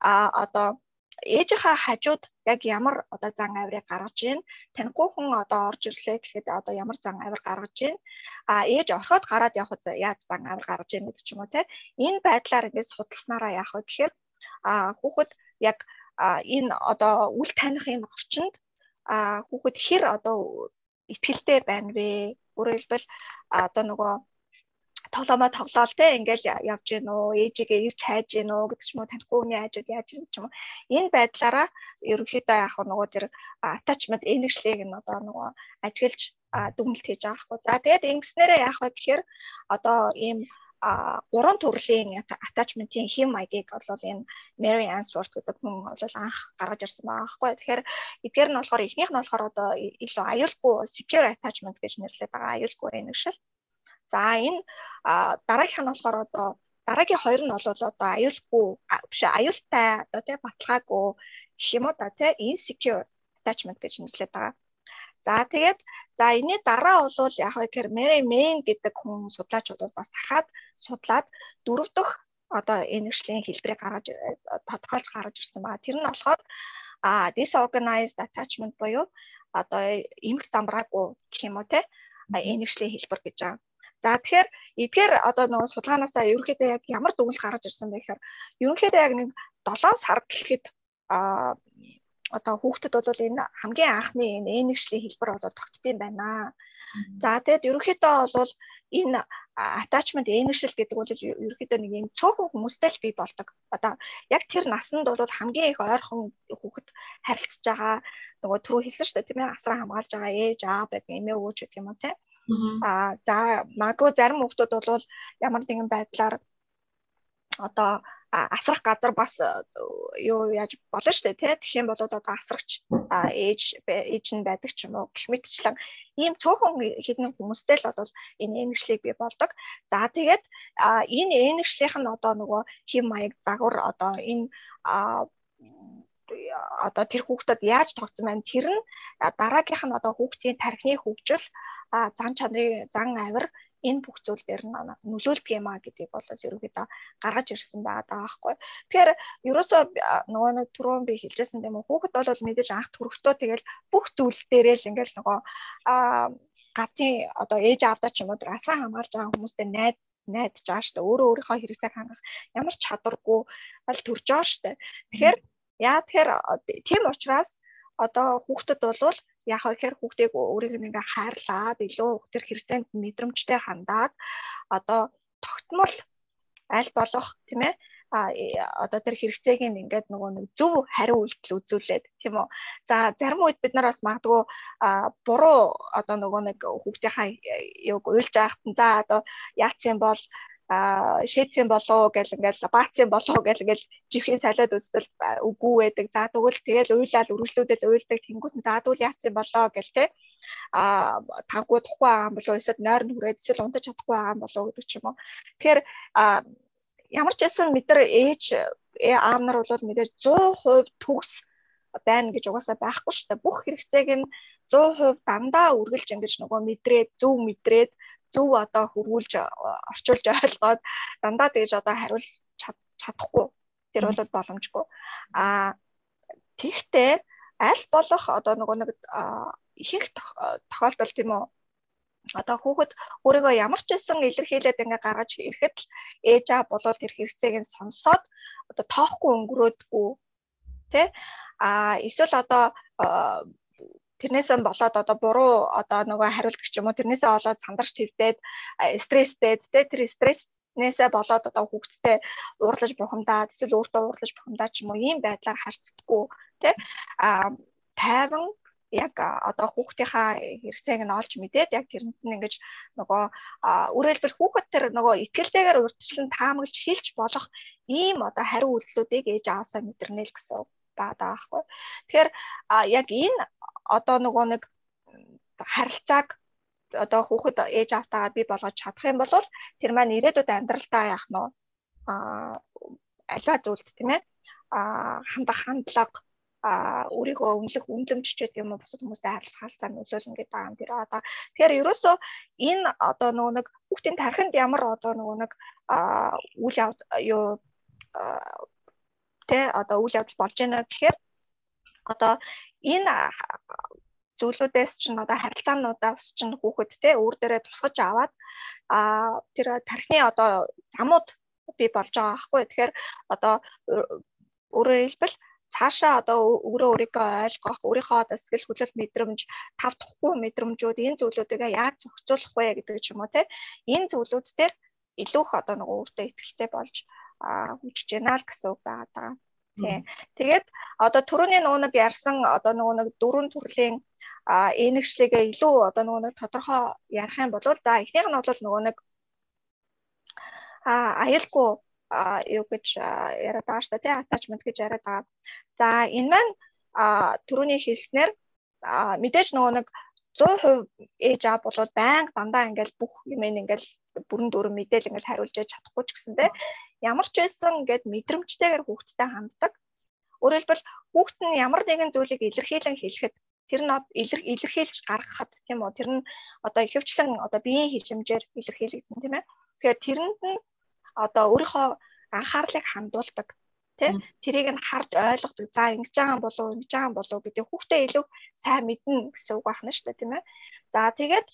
Speaker 2: а одоо ээжийнхаа хажууд яг ямар одоо зан авирыг гаргаж ийн? Танихгүй хүн одоо орж ирлээ. Гэхэд одоо ямар зан авир гаргаж ийн? А ээж орхоод гараад явах яаж зан авир гаргаж ийн гэдэг ч юм уу те энэ байдлаар ингээд судалснараа яах вэ гэхээр а хүүхэд яг энэ одоо үл таних энэ орчинд а хүүхэд хэр одоо ихтгэлтэй байна вэ? Өөрөөр хэлбэл одоо нөгөө тоглоомоо тоглоол те ингээл явж гин үү ээжигээ ирч хайж гин үү гэдэг ч юм уу танихгүй хүний хажууд яаж гин ч юм уу энэ байдлаараа ерөнхийдөө яг нөгөө тэр attachment энерглийг нь одоо нөгөө ажиглаж дүгнэлт хийж байгаа хгүй. За тэгээд ингэснээрээ яах вэ гэхээр одоо ийм а гурван төрлийн attachment-ийн хэм маягийг бол энэ Mary Answorth гэдэг хүн бол анх гаргаж ирсэн байгаа байхгүй. Тэгэхээр эдгээр нь болохоор эхнийх нь болохоор одоо илүү аюулгүй secure attachment гэж нэрлэдэг байгаа аюулгүй энэгшил. За энэ дараагийнх нь болохоор одоо дараагийн хоёр нь бол одоо аюулгүй биш аюултай одоо тий баталгаагүй гэх юм уу да тий insecure attachment гэж нэрлэдэг байгаа. За тэгээд за энэний дараа бол яг гэхээр Mary Main гэдэг хүн судлаачуд бас дахиад судлаад дөрөв дэх одоо энэгшлийн хэлбэрийг гаргаж тодорхойлж гаргаж ирсэн байгаа. Тэр нь болохоор а disorganized attachment буюу одоо эмх замбраагүй гэх юм уу те энэгшлийн хэлбэр гэж байгаа. За тэгэхээр эдгээр одоо нөгөө судалгаанаасаа ерөнхийдөө яг ямар дүгнэлт гаргаж ирсэн бэ гэхээр ерөнхийдөө яг нэг 7 сар гэхэд а одоо хүүхдэд бол энэ хамгийн анхны энэ энэгшлийн хэлбэр бол тогтдсон байна. За тэгэд ерөнхийдөө бол энэ attachment энэгшил гэдэг бол ерөнхийдөө нэг юм цөөхөн хүмүүстэй л бий болдог. Одоо яг тэр насанд бол хамгийн их ойрхон хүүхэд харилцаж байгаа нөгөө түрүү хэлсэн шүү дээ тийм ээ асраа хамгаалж байгаа ээж аав гэх эмээ өвөөч гэх юм уу тийм Аа за магадгүй зарим хүмүүс бол ямар нэгэн байдлаар одоо асрах газар бас юу яаж болно шүү дээ тий Тэгэх юм бол одоо асрагч ээж ээж нь байдаг ч юм уу? Гэх мэтчлэн ийм цөөхөн хэдэн хүмүүстэй л бол энэ энэгшлийг бий болдог. За тэгээд энэ энэгшлийнх нь одоо нөгөө хэм маяг загвар одоо энэ одоо тэр хүүхдэд яаж тогтсон байна? Тэр нь дараагийнх нь одоо хүүхдийн тархины хөгжил зан чанарын зан авир энэ бүх зүйл дээр нь нөлөөлдөг юм а гэдгийг бол ерөөхдөө гаргаж ирсэн байгаа даа байхгүй. Тэгэхээр ерөөсөө нөгөө нэг түрүүн би хэлжсэн юм уу? Хүүхэд бол мэдээж анх төрөхдөө тэгэл бүх зүйл дээрээ л ингээл нөгөө гатын одоо ээж аавдаа ч юм уу асаа хамгаалж байгаа хүмүүстэй найд найдаж байгаа штэ. Өөрөө өөрийнхөө хэрэгцээг хангах ямар ч чадваргүй аль төрж байгаа штэ. Тэгэхээр яа тэгэхээр тийм учраас одоо хүүхдэд бол яг ихээр хүүхдийг өөрийг нэг хайрлаад илүү тэр хэрэгцээнд мэдрэмжтэй хандаад одоо тогтмол аль болох тийм ээ одоо тэр хэрэгцээг нь ингээд нөгөө нэг зөв хариу үйлдэл үзүүлээд тийм үү. За зарим үед бид нар бас магадгүй буруу одоо нөгөө нэг хүүхдийнхаа юг уйлж нь за одоо яатсан бол а шээцэн болоо гэл ингээл баацсан болоо гэл ингээл жихийн салиад үзтэл үгүй байдаг. За тэгвэл тэгэл уйлал өргөжлүүдэд уйлдаг тэнгуут за тэгвэл яатсан болоо гэл те а таггүй тухгүй байгаа юм болоо эсвэл нойр нь хүрээд эсвэл унтаж чадахгүй байгаа юм болоо гэдэг ч юм уу. Тэгэхээр ямар ч байсан нар ээж э, аав нар бол мэдээж 100% төгс байна гэж угаасаа байхгүй шүү дээ. Бүх хэрэгцээг нь 100% дандаа үргэлж ингэж нөгөө мэдрээд зөв мэдрээд зөв одоо хөрвүүлж орчуулж ойлгоод дандаа тэгж одоо хариулж чадахгүй. Тэр бол боломжгүй. А тэгтээ аль болох одоо нөгөө нэг ихэнх тохиолдолд тийм үү одоо хүүхэд өөрийгөө ямар ч байсан илэрхийлээд ингээ гаргаж ирэхэд л ээж аа болоод тэр хэрэгцээг нь сонсоод одоо тоохгүй өнгөрөөдгөө тэ а эсвэл одоо тэрнээсээ болоод одоо буруу одоо нөгөө хариулдаг ч юм уу тэрнээсээ болоод сандарч твдээд стресстэй тэ тэр стресснээсээ болоод одоо хүүхэдтэй уурлаж бухимдаад эсвэл өөртөө уурлаж бухимдаад ч юм уу ийм байдлаар харцдаггүй тэ а тайван яг одоо хүүхдийнхаа хэрэгцээг нь олж мэдээд яг тэрэнд нь ингэж нөгөө үрэлбэл хүүхэд тэр нөгөө ихтгэлтэйгээр урьдчилан таамаглаж хэлж болох ийм одоо хариу үйлдэлүүдийг ээж аасаа мэдэрнэ л гэсэн байгаа байхгүй. Тэгэхээр яг энэ одоо нөгөө нэг харилцааг одоо хүүхэд ээж автаагаа бий болгож чадах юм бол тэр маань ирээдүйд амьдралдаа яах нь а альва зүйлд тийм ээ. А хандах хандлага а өөрийгөө өмнөх үнлэмж ч гэдэг юм уу бусад хүмүүстэй харилцах харилцаа нөлөөлнө гэдэг байгаа юм тэр одоо тэгэхээр ерөөсөө энэ одоо нөгөө нэг хүүхдийн тархинд ямар одоо нөгөө нэг үйл явд юу тэ одоо үйл явдал болж байна гэхээр одоо энэ зүйлүүдээс чинь одоо харилцаануудаас чинь хүүхэд те өөр дээрээ тусгаж аваад а тэр тархины одоо замууд бий болж байгаа байхгүй тэгэхээр одоо өөрөөр хэлбэл цаашаа одоо өөрөө өөрийгөө ойлгох, өөрийнхөө одоо сэтгэл хөдлөл мэдрэмж, тав тухгүй мэдрэмжүүд энэ зүйлүүдийг яаж зохицуулах вэ гэдэг ч юм уу те. Энэ зүйлүүд дээр илүү их одоо нэг өөртөө ихтэй болж хүчж яана л гэсэн үг байгаа даа. Тий. Тэгээд одоо түрүүний нөгөө нэг ярьсан одоо нөгөө нэг дөрвөн төрлийн а энэгшлигээ илүү одоо нөгөө нэг тодорхой ярих юм бол за эхнийх нь бол нөгөө нэг а аюулгүй юу гэж яриад байгаа шүү дээ attachment гэж яриад байгаа. За энэ маань түрүүний хэлснээр мэдээж нөгөө нэг 100% ээж аа болоод байнга дандаа ингээл бүх юм ингээл бүрэн дүүрэн мэдээл ингээл хариулж чадахгүй ч гэсэн те ямар ч байсан ингээд мэдрэмжтэйгээр хүүхдтэй ханддаг. Өөрөөр хэлбэл хүүхд нь ямар нэгэн зүйлийг илэрхийлэн хэлэхэд тэр нь илэрхийлж гаргахад тийм үү? Тэр нь одоо ихэвчлэн одоо биеийн хилэмжээр илэрхийлэгдэн тийм ээ. Тэгэхээр тэрэнд нь одоо өөрийнхөө анхаарлыг хандуулдаг тий тэрийг нь харж ойлгодог. За ингэж байгаа болов ингэж байгаа болов гэдэг хүүхдээ илүү сайн мэднэ гэсэн үг байна шүү дээ тийм ээ. За тэгээд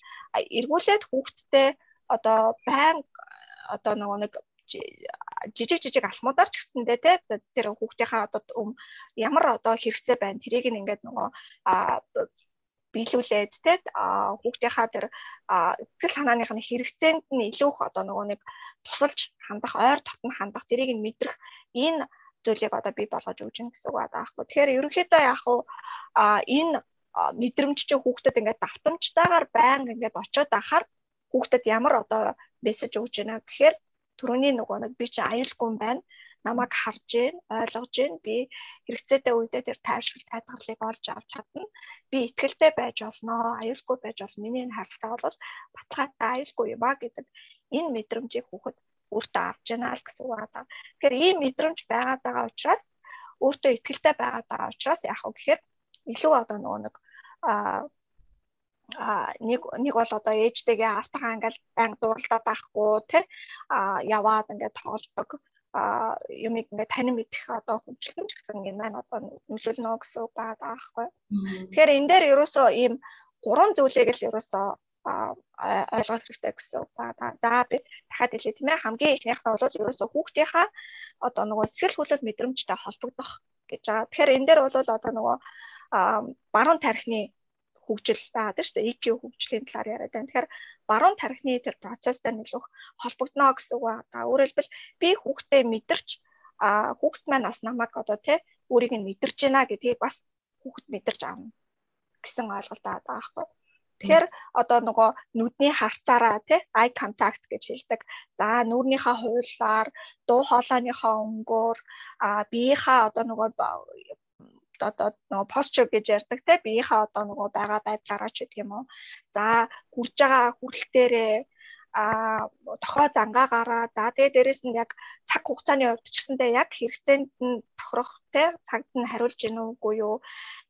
Speaker 2: эргүүлээд хүүхдтэй одоо байн одоо нөгөө нэг жижиг жижиг алхмуудаар ч гэсэндээ те тэр хүүхдийнхаа одоо ямар одоо хэрэгцээ байна тэрийг ингээд нөгөө биелүүлээд те хүүхдийнхаа тэр сэтгэл санааных нь хэрэгцээнд нь илүү их одоо нөгөө нэг тусалж хандах ойр дотн хандах тэрийг нь мэдрэх энэ зүйлийг одоо би болгож өгч гин гэсэн үг байгаа байхгүй. Тэгэхээр ерөнхийдөө яг хуу энэ мэдрэмж чинь хүүхдэд ингээд давтамжтайгаар байнга ингээд очиод ахаар хүүхдэд ямар одоо мессеж өгч байна гэхээр түрүүний нөгөө нэг би чи аюулгүй байна. Намайг харж гин ойлгож гин би хэрэгцээтэй үедээ тэр тайвшрал тайлбарлыг олж авч чадна. Би ихтгэлтэй байж болно аюулгүй байж болно. Миний энэ харилцаа бол баталгаатай аюулгүй юм а гэдэг энэ мэдрэмжийг хүүхэд өөртөө авч яана л гэсэн үг байна. Тэгэхээр ийм мэдрэмж байгаад байгаа учраас өөртөө ихтгэлтэй байгаад байгаа учраас яах вэ гэхээр илүү одоо нөгөө нэг а а нэг нэг бол одоо ээжтэйгээ автагаа ингээл байнга зуралдаад байхгүй тий а яваад ингээд тоглодог а юмыг ингээд тань мэдэх одоо ч гэсэн ингээд маань одоо нөлөөлнө гэсэн үг байгаа байхгүй. Тэгэхээр энэ дээр ерөөсөө ийм гурван зүйлийг л ерөөсөө ойлгох хэрэгтэй гэсэн үг байна. За би дахиад хэлье тийм ээ хамгийн ихнийхээ бол ерөөсөө хүүхдийнхаа одоо нөгөө сэтгэл хөдлөл мэдрэмжтэй холбогдох гэж байгаа. Тэгэхээр энэ дээр бол одоо нөгөө баруун тархины хөгжил байгаа шүү дээ. EQ хөгжлийн талаар яриад байна. Тэгэхээр баруун тархины тэр процесстэй нөлөөх холбогдно гэсэн үг байна. Өөрөөр хэлбэл би хүүхдээ мэдэрч а хүүхд маань бас намайг одоо тий өөрийг нь мэдэрч байна гэдгийг бас хүүхд мэдэрч аавна гэсэн ойлголт байгаа байхгүй. Тэгэхээр одоо нөгөө нүдний харцаараа тий eye contact гэж хэлдэг. За нүүрнийхээ хуулаар, дуу хоолойныхоо өнгөөр а биеийнхээ одоо нөгөө одоо нөгөө posture гэж ярьдаг те биеийнхээ одоо нөгөө байгаа байдлаараа ч гэх юм уу. За хүрж байгаа хүрэлтээрээ а тохоо зангаагаараа за тэгээ дээрэс нь яг цаг хугацааны хувьд ч гэсэндээ яг хэрэгцээнд нь тохирох те цагт нь хариулж гин үгүй юу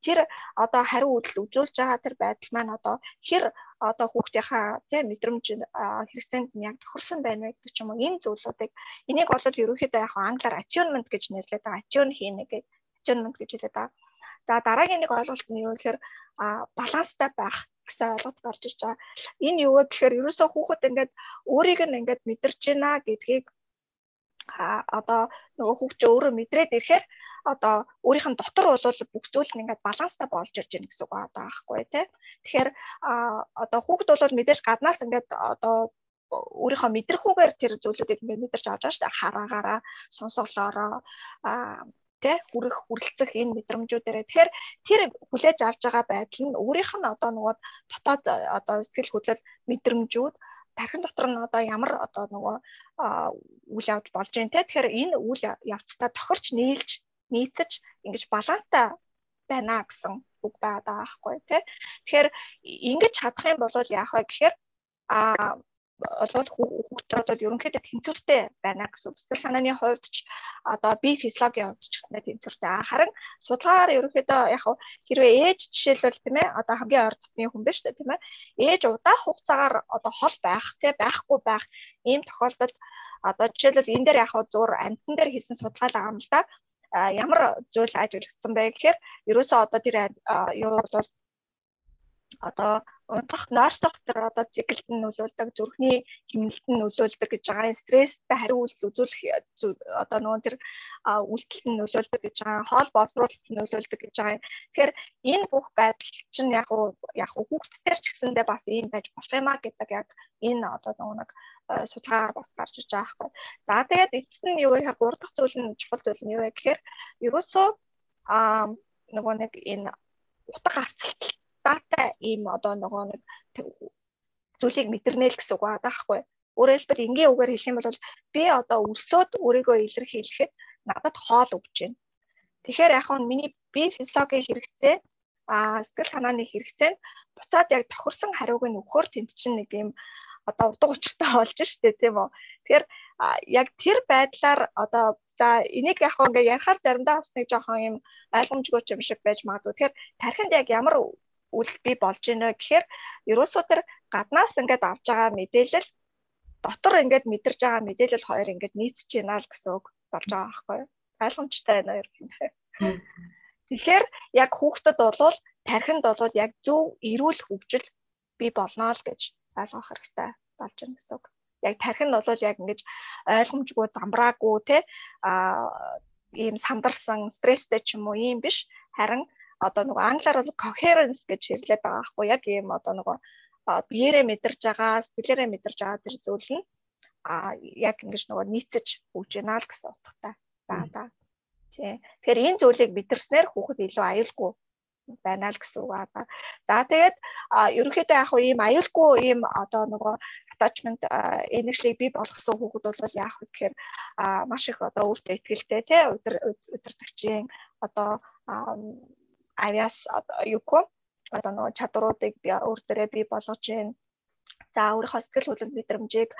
Speaker 2: тэр одоо хариу үйлдэл үзүүлж байгаа тэр байдал маань одоо хэр одоо хүүхдийнхаа тийм мэдрэмж хэрэгцээнд нь яг тохирсон байна вэ гэдэг ч юм уу энэ зүйлүүдийг энийг бол ерөөхдөө яг англиар attunement гэж нэрлэдэг байгаа attune хийнэ гэдэг attunement гэж хэлээд байгаа. За дараагийн нэг ойлголт нь юу гэхээр баланстай байх гэсэн ойлголт гарч ирж байгаа. Энэ юу вэ гэхээр ерөөсөө хүүхэд ингээд өөрийг нь ингээд мэдэрч байна гэдгийг а одоо нөгөө хүүхд чинь өөрөө мэдрээд ирэхээр одоо өөрийнх нь дотор бол бүх зүйл нь ингээд баланстай болж ирж байна гэсэн үг байгаа байхгүй тий. Тэгэхээр одоо хүүхд бол мэдээж гаднаас ингээд одоо өөрийнхөө мэдрхүүгээр тэр зүйлүүдийг ингээд мэдэрч авч байгаа шүү дээ. Хараагаараа, сонсголоороо тэ хүрэх хүрэлцэх энэ мэдрэмжүүдээрээ тэгэхээр тэр хүлээж авч байгаа байдал нь өөрийнх нь одоо нөгөө дотоод одоо сэтгэл хөдлөл мэдрэмжүүд тархин дотор нь одоо ямар одоо нөгөө үйл явдал болж байна те. Тэгэхээр энэ үйл явцтай тохирч нийлж нийцэж ингэж баланстай байна гэсэн үг байгаа байхгүй те. Тэгэхээр ингэж чадах юм бол яах вэ гэхээр а олвол хүүхдээ одоо ерөнхийдөө тэнцвэртэй байна гэсэн сэтгэл санааны хувьд ч одоо бие физиологийн хувьд ч гэсэндээ тэнцвэртэй. Харин судалгаагаар ерөнхийдөө яг хэрвээ ээж жишээлбэл тийм ээ одоо хамгийн ойр дотны хүн биш үү тийм ээ ээж удаах хугацаагаар одоо хол байх тийм байхгүй байх ийм тохиолдолд одоо жишээлбэл энэ дээр яг зур амтан дээр хийсэн судалгаа л юм л да ямар зүйл ажиглагдсан бэ гэхээр ерөөсөө одоо тэр юу бол одоо унтах нойрсох тэр одоо циклд нь нөлөөлдөг зүрхний хэмнэлт нь нөлөөлдөг гэж байгаа. Стресстэй хариу үйлдэл үзүүлэх одоо нөгөө тэр үйлдэлт нь нөлөөлдөг гэж байгаа. Хоол боловсруулалт нь нөлөөлдөг гэж байгаа. Тэгэхээр энэ бүх байдал чинь яг уу яг уу хүүхдтэй ч гэсэндээ бас ийм байж болох юм а гэдэг яг энэ одоо нөгөө нэг судалгаагаар бас гарч иж байгаа байхгүй. За тэгээд эцэст нь юу гэхээр гурав дахь зүйл нь чухал зүйл нь юу вэ гэхээр ерөөсөө аа нөгөө нэг энэ утга харцалт дата ийм одоо нөгөө нэг зүйлийг мэдэрнэ л гэсэн үг байгаа байхгүй. Өөрөөр хэлбэл энгийн үгээр хэлэх юм бол би одоо өлсөд өөрийгөө илэрхийлэхэд надад хоол өгч байна. Тэгэхээр яг нь миний бие физиологийн хэрэгцээ а сэтгэл санааны хэрэгцээ нь буцаад яг тохирсон хариуг нь өгөхөр тэнд чинь нэг юм одоо урд учиртай болж штэ тийм үү. Тэгэхээр яг тэр байдлаар одоо за энийг яг ингээ ярихаар заримдаа бас нэг жоохон юм ойлгомжгүй юм шиг байж магадгүй. Тэгэхээр тархинд яг ямар үйл бий болж байна гэхээр ерөөсөө тэр гаднаас ингээд авж байгаа мэдээлэл дотор ингээд мэдэрж байгаа мэдээлэл хоёр ингээд нийцэж байна л гэсэн үг болж байгаа байхгүй юу? Ойлгомжтой байна ерөнхийдөө. Тэгэхээр яг хүүхдэд бол тархинд бол яг зөв эрүүл хөгжил бий болно л гэж ойлгох хэрэгтэй болж байна гэсэн үг. Яг тархинд бол яг ингэж ойлгомжгүй замбраагүй те а ийм сандарсан стресстэй ч юм уу ийм биш харин одоо нөгөө англиар бол coherence гэж хэрлээд байгаа байхгүй яг ийм одоо нөгөө биеэрээ мэдэрж байгаа, сэтгэлээрээ мэдэрж байгаа тэр зүйл нь а яг ингэж нөгөө нийцэж өгж байна л гэсэн утгатай. Да. Тий. Тэгэхээр энэ зүйлийг мэдэрснээр хүүхэд илүү аюулгүй байна л гэсэн үг аа. За тэгээд ерөнхийдөө яг ийм аюулгүй ийм одоо нөгөө attachment энержийг бий болгосон хүүхэд бол яах вэ гэхээр маш их одоо өөртөө ихтэй тий удирдахчийн одоо авиас юу гоо одоо нөгөө чадруудыг би өөр дөрөө би болгож байна. За өөрийнхөө сэтгэл хөдлөл мэдрэмжийг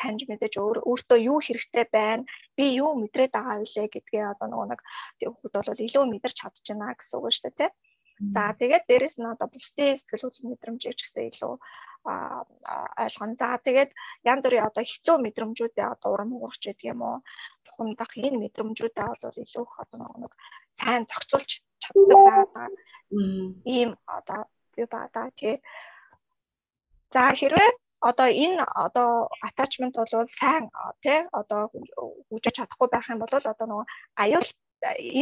Speaker 2: таньж мэдээж өөр өөртөө юу хэрэгтэй байна, би юу мэдрээд байгаа вэ гэдгээ одоо нөгөө нэг хүүхэд бол илүү мэдэрч чадчихна гэсэн үг шүү дээ, тий. За тэгээд дээрэс нь одоо бусдын сэтгэл хөдлөл мэдрэмжийг ч гэсэн илүү ойлгоно. За тэгээд янз бүрийн одоо хэцүү мэдрэмжүүдээ одоо урам хугарч байдаг юм уу? Бухимдах энэ мэдрэмжүүдээ бол илүү их одоо нэг сайн зохицуулж чаддаг байгаа. Ийм одоо би бада тий. За хэрвээ одоо энэ одоо attachment бол сайн тий одоо хүжиж чадахгүй байх юм бол одоо нөгөө аюул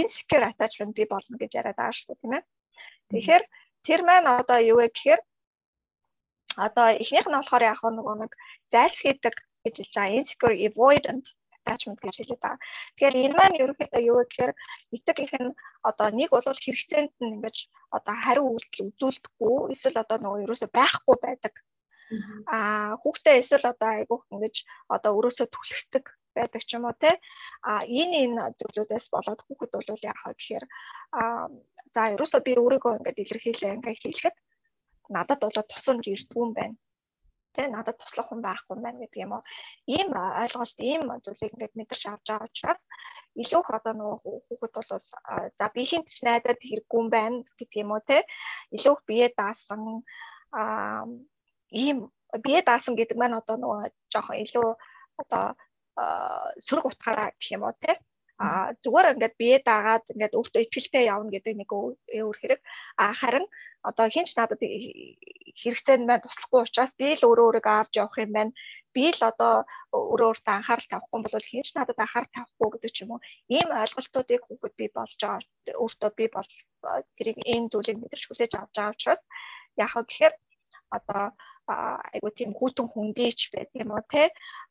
Speaker 2: insecure attachment би болно гэж яриад байгаа шүү дээ тийм ээ. Тэгэхээр тэр маань одоо юу вэ гэхээр одоо эхнийх нь болохоор яг нөгөө нэг зайлсхийдэг гэж хэлж байгаа insecure avoidant attachment гэж хэлээд байгаа. Тэгэхээр энэ маань ерөнхийдөө юу вэ гэхээр эцэг их нь одоо нэг бол хэрэгцээнд нь ингэж одоо хариу үйлдэл үзүүлдэггүй эсвэл одоо нөгөө ерөөсөй байхгүй байдаг. Аа хүүхдээ эсвэл одоо айгүйх ингэж одоо өрөөсөө түлхдэг байдаг ч юм уу те а энэ энэ зүйлүүдээс болоод хүүхэд бол яахаа гэхээр а за ерөөсөө би өөрийгөө ингээд илэрхийлээ ингээд хийлэхэд надад болоод тусамж ирдгүүн байна. Тэ надад туслах хүн байхгүй байна гэдэг юм уу? Ийм ойлголт ийм зүйлийг ингээд мэдэрч авч байгаа учраас илүү их одоо нөгөө хүүхэд бол за би хинт ч найдаад хэрэггүй юм байна гэдэг юм уу те илүү их бие даасан а ийм бие даасан гэдэг маань одоо нөгөө жоохон илүү одоо сөрөг утгаараа гэх юм уу те а зүгээр ингээд бие даагаад ингээд өөртөө ихтэй явна гэдэг нэг өөр хэрэг. А харин одоо хинч надад хэрэгцээнд маань туслахгүй учраас би л өөрөө өөрийгөө авч явах юм байна. Би л одоо өөрөө өөртөө анхаарал тавихгүй бол хинч надад анхаарал тавихгүй гэдэг ч юм уу. Ийм ойлголтуудыг хүүхэд би болж байгаа өөртөө би бол тэрийг энэ зүйлийг мэдэрч хүлээж авч байгаа учраас яах вэ гэхээр одоо айгу тийм хүүтэн хүндийч байдаг юм уу те?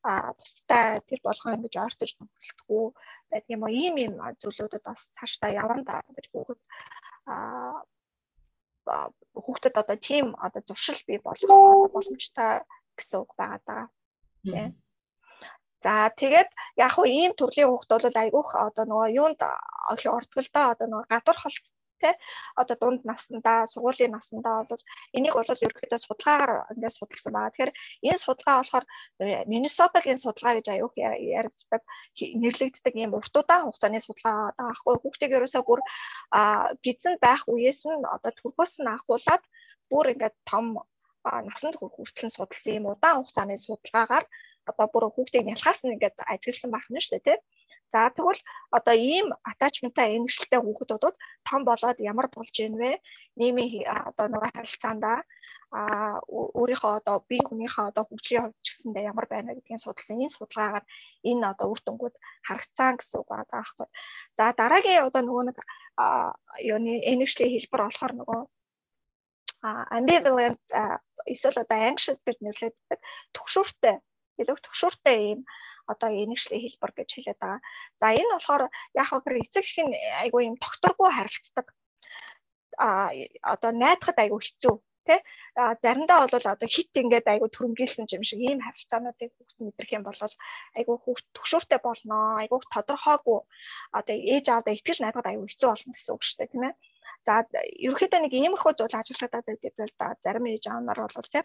Speaker 2: А бусдаа тэр болгоо ингэж ойртож нөхөлтгүү байдаг юм уу? Ийм ийм зүйлүүдэд бас цаашдаа явна да. Гэж хүүхэд а хүүхдэд одоо тийм одоо зуршил бий болох боломжтой гэсэн үг байгаа даа тийм За тэгээд яг хуу ийм төрлийн хүүхд бол айгүйх одоо нөгөө юунд ордог л да одоо нөгөө гадуур холт тий одоо дунд наснда сургуулийн наснда бол энийг бол ерөөхдөө судалгаагаар ингээд судалсан байгаа. Тэгэхээр энэ судалгаа болохоор Миннесотагийн судалгаа гэж аюух яригддаг нэрлэгддэг ийм урт удаан хугацааны судалгаа аахгүй хүүхдийг ерөөсөө бүр гизэн байх үеэс нь одоо төрхөөс нь ахуулаад бүр ингээд том насанд хүртэл нь судалсан ийм удаан хугацааны судалгаагаар одоо бүр хүүхдийг нялхаас нь ингээд ажигласан байх нь шүү дээ тий За тэгвэл одоо ийм attachment-тай энэгшилтэй хүүхдүүд том болоод ямар болж ийн вэ? Нийгмийн одоо нөгөө харилцаандаа а өөрийнхөө одоо бие хүнийхээ одоо хөгжлийн хувьд ч гэсэндээ ямар байна гэдгийг судалсан. Энэ судалгаагаар энэ одоо үр дүнгууд харагцсан гэсэн үг байгаа байхгүй. За дараагийн одоо нөгөө нэг юуны энэгшлийн хэлбэр болохоор нөгөө ambivalent эсвэл одоо anxious гэж нэрлэгддэг төгшүүртэй илүү төгшүүртэй ийм одоо энэгшлийн хэлбэр гэж хэлээд байгаа. За энэ болохоор яг хөө эцэг их нь айгүй юм докторгүй харилцдаг. А одоо найдахад айгүй хэцүү тий а заримдаа бол одоо хит ингээд айгу төрөмгийлсэн юм шиг ийм харилцаануудыг хүүхд мэдрэх юм бол айгу хүүхд төгшөөртэй болно айгу тодорхойгүй. Одоо ээж аавдаа итгэж найдахад айгу хэцүү болно гэсэн үг шүү дээ тийм ээ. За ерөнхийдөө нэг иймэрхүү зүйл ажилладаг байдаг л да. Зарим ээж аав нар бол тий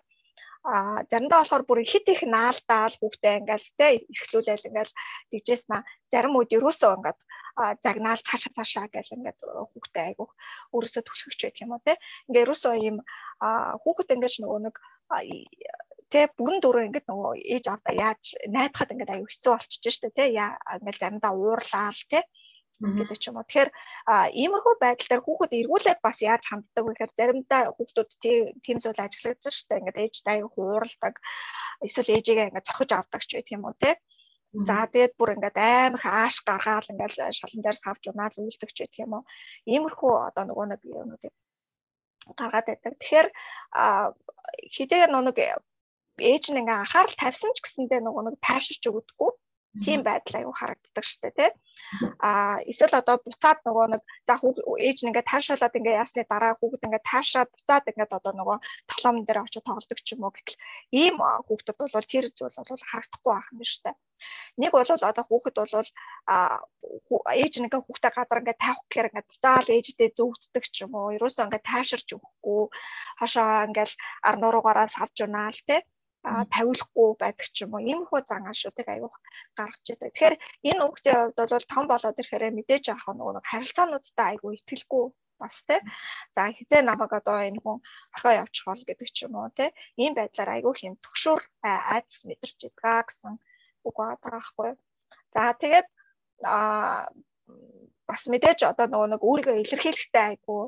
Speaker 2: а заримдаа болохоор бүр хит их наалдаал хүүхдээ ингээл тэ эрхлүүлээл ингээл тэгжээс на зарим үед ерөөсөө ингээд загнаал цаашаа цаашаа гэл ингээд хүүхдээ айгуух өөрөөсөө түлхэгч байдаг юм уу те ингээ ерөөсөө ийм хүүхэд ингээд нөгөө нэг тэ бүрэн дөрөв ингээд нөгөө ээж авда яаж найдахад ингээд аюу хэцүү болчихж штэ тэ? Яа ингээд заримдаа уурлаал тэ гэдэг ч юм уу. Тэгэхээр иймэрхүү байдал дээр хүүхэд эргүүлээд бас яаж ханддаг вэ гэхээр заримдаа хүүхдүүд тийм зүйл ажиглагдсан шүү дээ. Ингээд ээж дайг хууралдаг. Эсвэл ээжигээ ингээд зохиж авдаг ч гэх юм уу те. За тэгээд бүр ингээд амар хааш гаргаал ингээд шалан дээр савж унаал үйлдэг ч гэх юм уу. Иймэрхүү одоо нөгөө нэг юмнуудыг гаргаад байдаг. Тэгэхээр хэдийгээр нэг ээж нь ингээ анхаарал тавьсан ч гэсэндээ нөгөө нэг тайвширч өгдөггүй тийм байдал аюу харагддаг штэ тий. А эсвэл одоо буцаад нөгөө нэг за ээж нь ингээ тайвшруулад ингээ яасны дараа хүүхэд ингээ тайвшаад буцаад ингээ одоо нөгөө тоглоом дээр очиж тоглодог ч юм уу гэтэл ийм хүүхдүүд бол тэр зүйл бол харагдахгүй байх юм штэ. Нэг бол одоо хүүхэд бол ээж нь ингээ хүүхдээ газар ингээ тавих гэхээр ингээ буцаал ээжтэй зөвддөг ч юм уу. Ерөөсөө ингээ тайвширч өгөхгүй хашаа ингээл ар нуруугаараа савж унаал тий тавиулахгүй байдаг ч юм уу иймэрхүү зан ашуудыг аяух гаргаж идэг. Тэгэхээр энэ хүүхдийн хувьд бол том болоод ирэхээр мэдээж яах нөгөө харилцаануудтай айгүй итгэлгүй бас тий. За хизээ намайг одоо энэ хүн орхоо явчих бол гэдэг ч юм уу тий. Ийм байдлаар айгүй хэм төгшөр айдас мэдэрч идгаа гэсэн үг байгаа байхгүй. За тэгээд а бас мэдээж одоо нөгөө нэг өөрийгөө илэрхийлэхтэй айгүй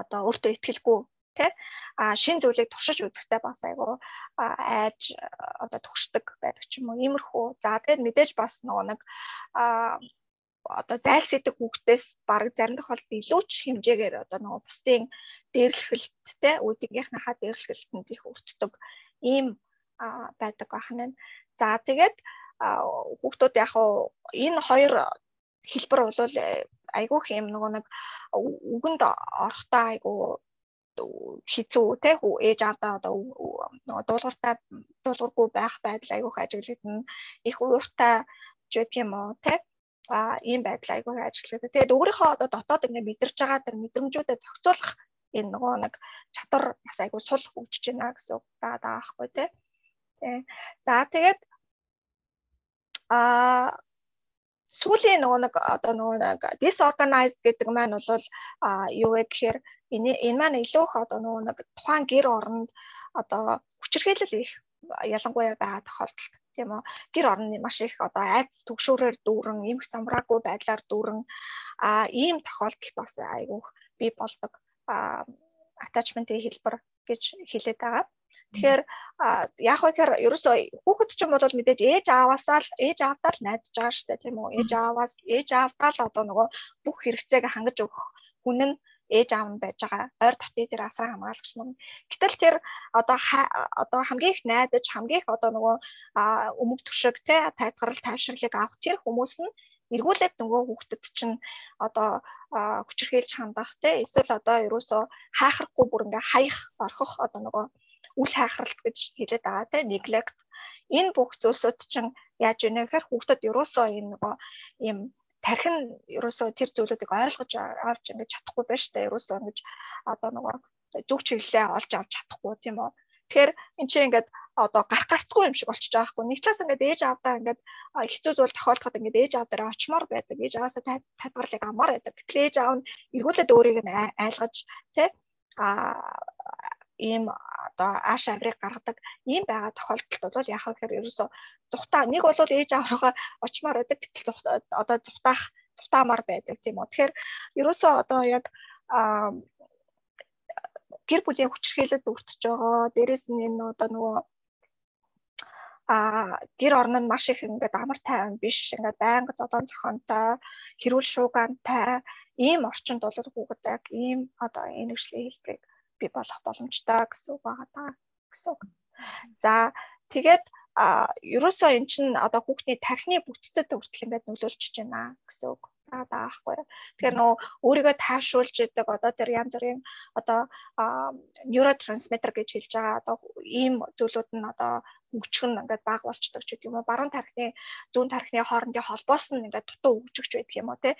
Speaker 2: одоо өөртөө ихтгэлгүй тий а шин зүйлийг туршиж үзэхтэй бас айгүй айж одоо төгсдөг байдаг ч юм уу. Иймэрхүү. За тэгээд мэдээж бас нөгөө нэг а одоо зайлсхийдэг хүүхдээс баг зарим тохиолдолд илүү ч хэмжээгээр одоо нөгөө бусдын дээрлэхэлттэй үүдийнхнийхаа дээрлэхэлтэнд их өртдөг ийм байдаг байна. За тэгээд хүүхдүүд яг энэ хоёр хэлбэр бол айгүй хэм нөгөө нэг үгэнд орохдоо айгүй хизүү те хүү ээж аавдаа одоо нөгөө дуулууртай дуулуургүй байх байдал айгүйх ажиглагдана их ууртай ч гэх юм уу те а ийм байдал айгүй ажилладаг. Тэгээд өөрийнхөө одоо дотоод ингээд мэдэрч байгаа тэр мэдрэмжүүдэд зохицуулах энэ нөгөө нэг чадвар бас айгүй сул хөгжиж байна гэсэн үг байгаа тий. Тий. За тэгээд а сүүлийн нөгөө нэг одоо нөгөө нэг disorganized гэдэг маань бол а юу вэ гэхээр энэ энэ маань илүү их одоо нөгөө нэг тухайн гэр оронд одоо хүчирхээлэл их ялангуяа байгаа тохиолдолд тийм үү? Гэр орны маш их одоо айц төгшөөрөөр дүүрэн эмх замраагүй байдлаар дүүрэн а ийм тохиолдол бас айгүйх бий болдог attachment-ийн хэлбэр гэж хэлээд байгаа. Тэгэхээр яг үгээр ерөөсөө хүүхэд ч юм бол мэдээж ээж ааваасаа л ээж аавдаа л найдаж байгаа шүү дээ тийм үү? Ээж ааваас ээж аавдаа л одоо нөгөө бүх хэрэгцээг хангаж өгөх хүн нь ээж аав нь байж байгаа ойр дотны тэр асран хамгаалагч нь. Гэтэл тэр одоо одоо хамгийн их найдаж хамгийн их одоо нөгөө өмг төшөг те тайлгарл тайвширлыг авах тэр хүмүүс нь эргүүлээд нөгөө хүүхдэд чинь одоо хүчрхийлж хандах те эсвэл одоо ерөөсөө хайхрахгүй бүр ингээ хаях орхох одоо нөгөө үл хайхралт гэж хэлээд байгаа те neglect энэ бүх зүйлсүүд чинь яаж ийнэ гэхээр хүүхдэд ерөөсөө энэ нөгөө ийм тархин ерөөсөө тэр зүйлүүдийг ойлгож авч ингэж чадахгүй байна штэ ерөөсөө ингэж одоо нөгөө зөв чиглэлээ олж авч чадахгүй тийм үү Тэгэхээр эн чинь ингээд одоо гарах гарцгүй юм шиг болчихж байгаа хгүй. Нэг талаас ингээд ээж аавдаа ингээд хэцүү зүйл тохиолдоход ингээд ээж аав дээр очмоор байдаг. Ээж аваасаа тайлбарлыг амаар байдаг. Гэтэл ээж аав нь эргүүлээд өөрийг нь айлгаж тий а ийм одоо ааш аврыг гаргадаг ийм байгаа тохиолдолд бол яах вэ гэхээр ерөөсө зүхтаа нэг бол ээж аваараа очмоор байдаг гэтэл одоо зүхтаах зүхтаамаар байдаг тийм үү. Тэгэхээр ерөөсө одоо яг гэр бүлийн хүчрхийлэлд өртөж байгаа. Дээрээс нь энэ одоо нөгөө а гэр орн нь маш их ингээд амар тайван биш ингээд байнга зодон зохионтой хэрүүл шуугантай ийм орчинд бол хүүхэд яг ийм одоо энэгшлийн хэлбэрийг бий болох боломжтой гэсэн үг байгаа даа гэсэн үг. За тэгээд а ерөөсөө эн чинь одоо хүүхний тархины бүтцэд хүртэл ингээд нөлөөлж байна гэсэн үг байгаа байхгүй. Тэгэхээр нөө өөрийгөө тайвшруулж идэг одоо тэр янз бүрийн одоо нейротрансмиттер гэж хэлж байгаа одоо ийм зүйлүүд нь одоо хөгжих нь ингээд баг болчдөг ч гэдэг юм уу. Баруун тархины зүүн тархины хоорондын холбоос нь ингээд дутуу хөгжигч байдаг юм уу те.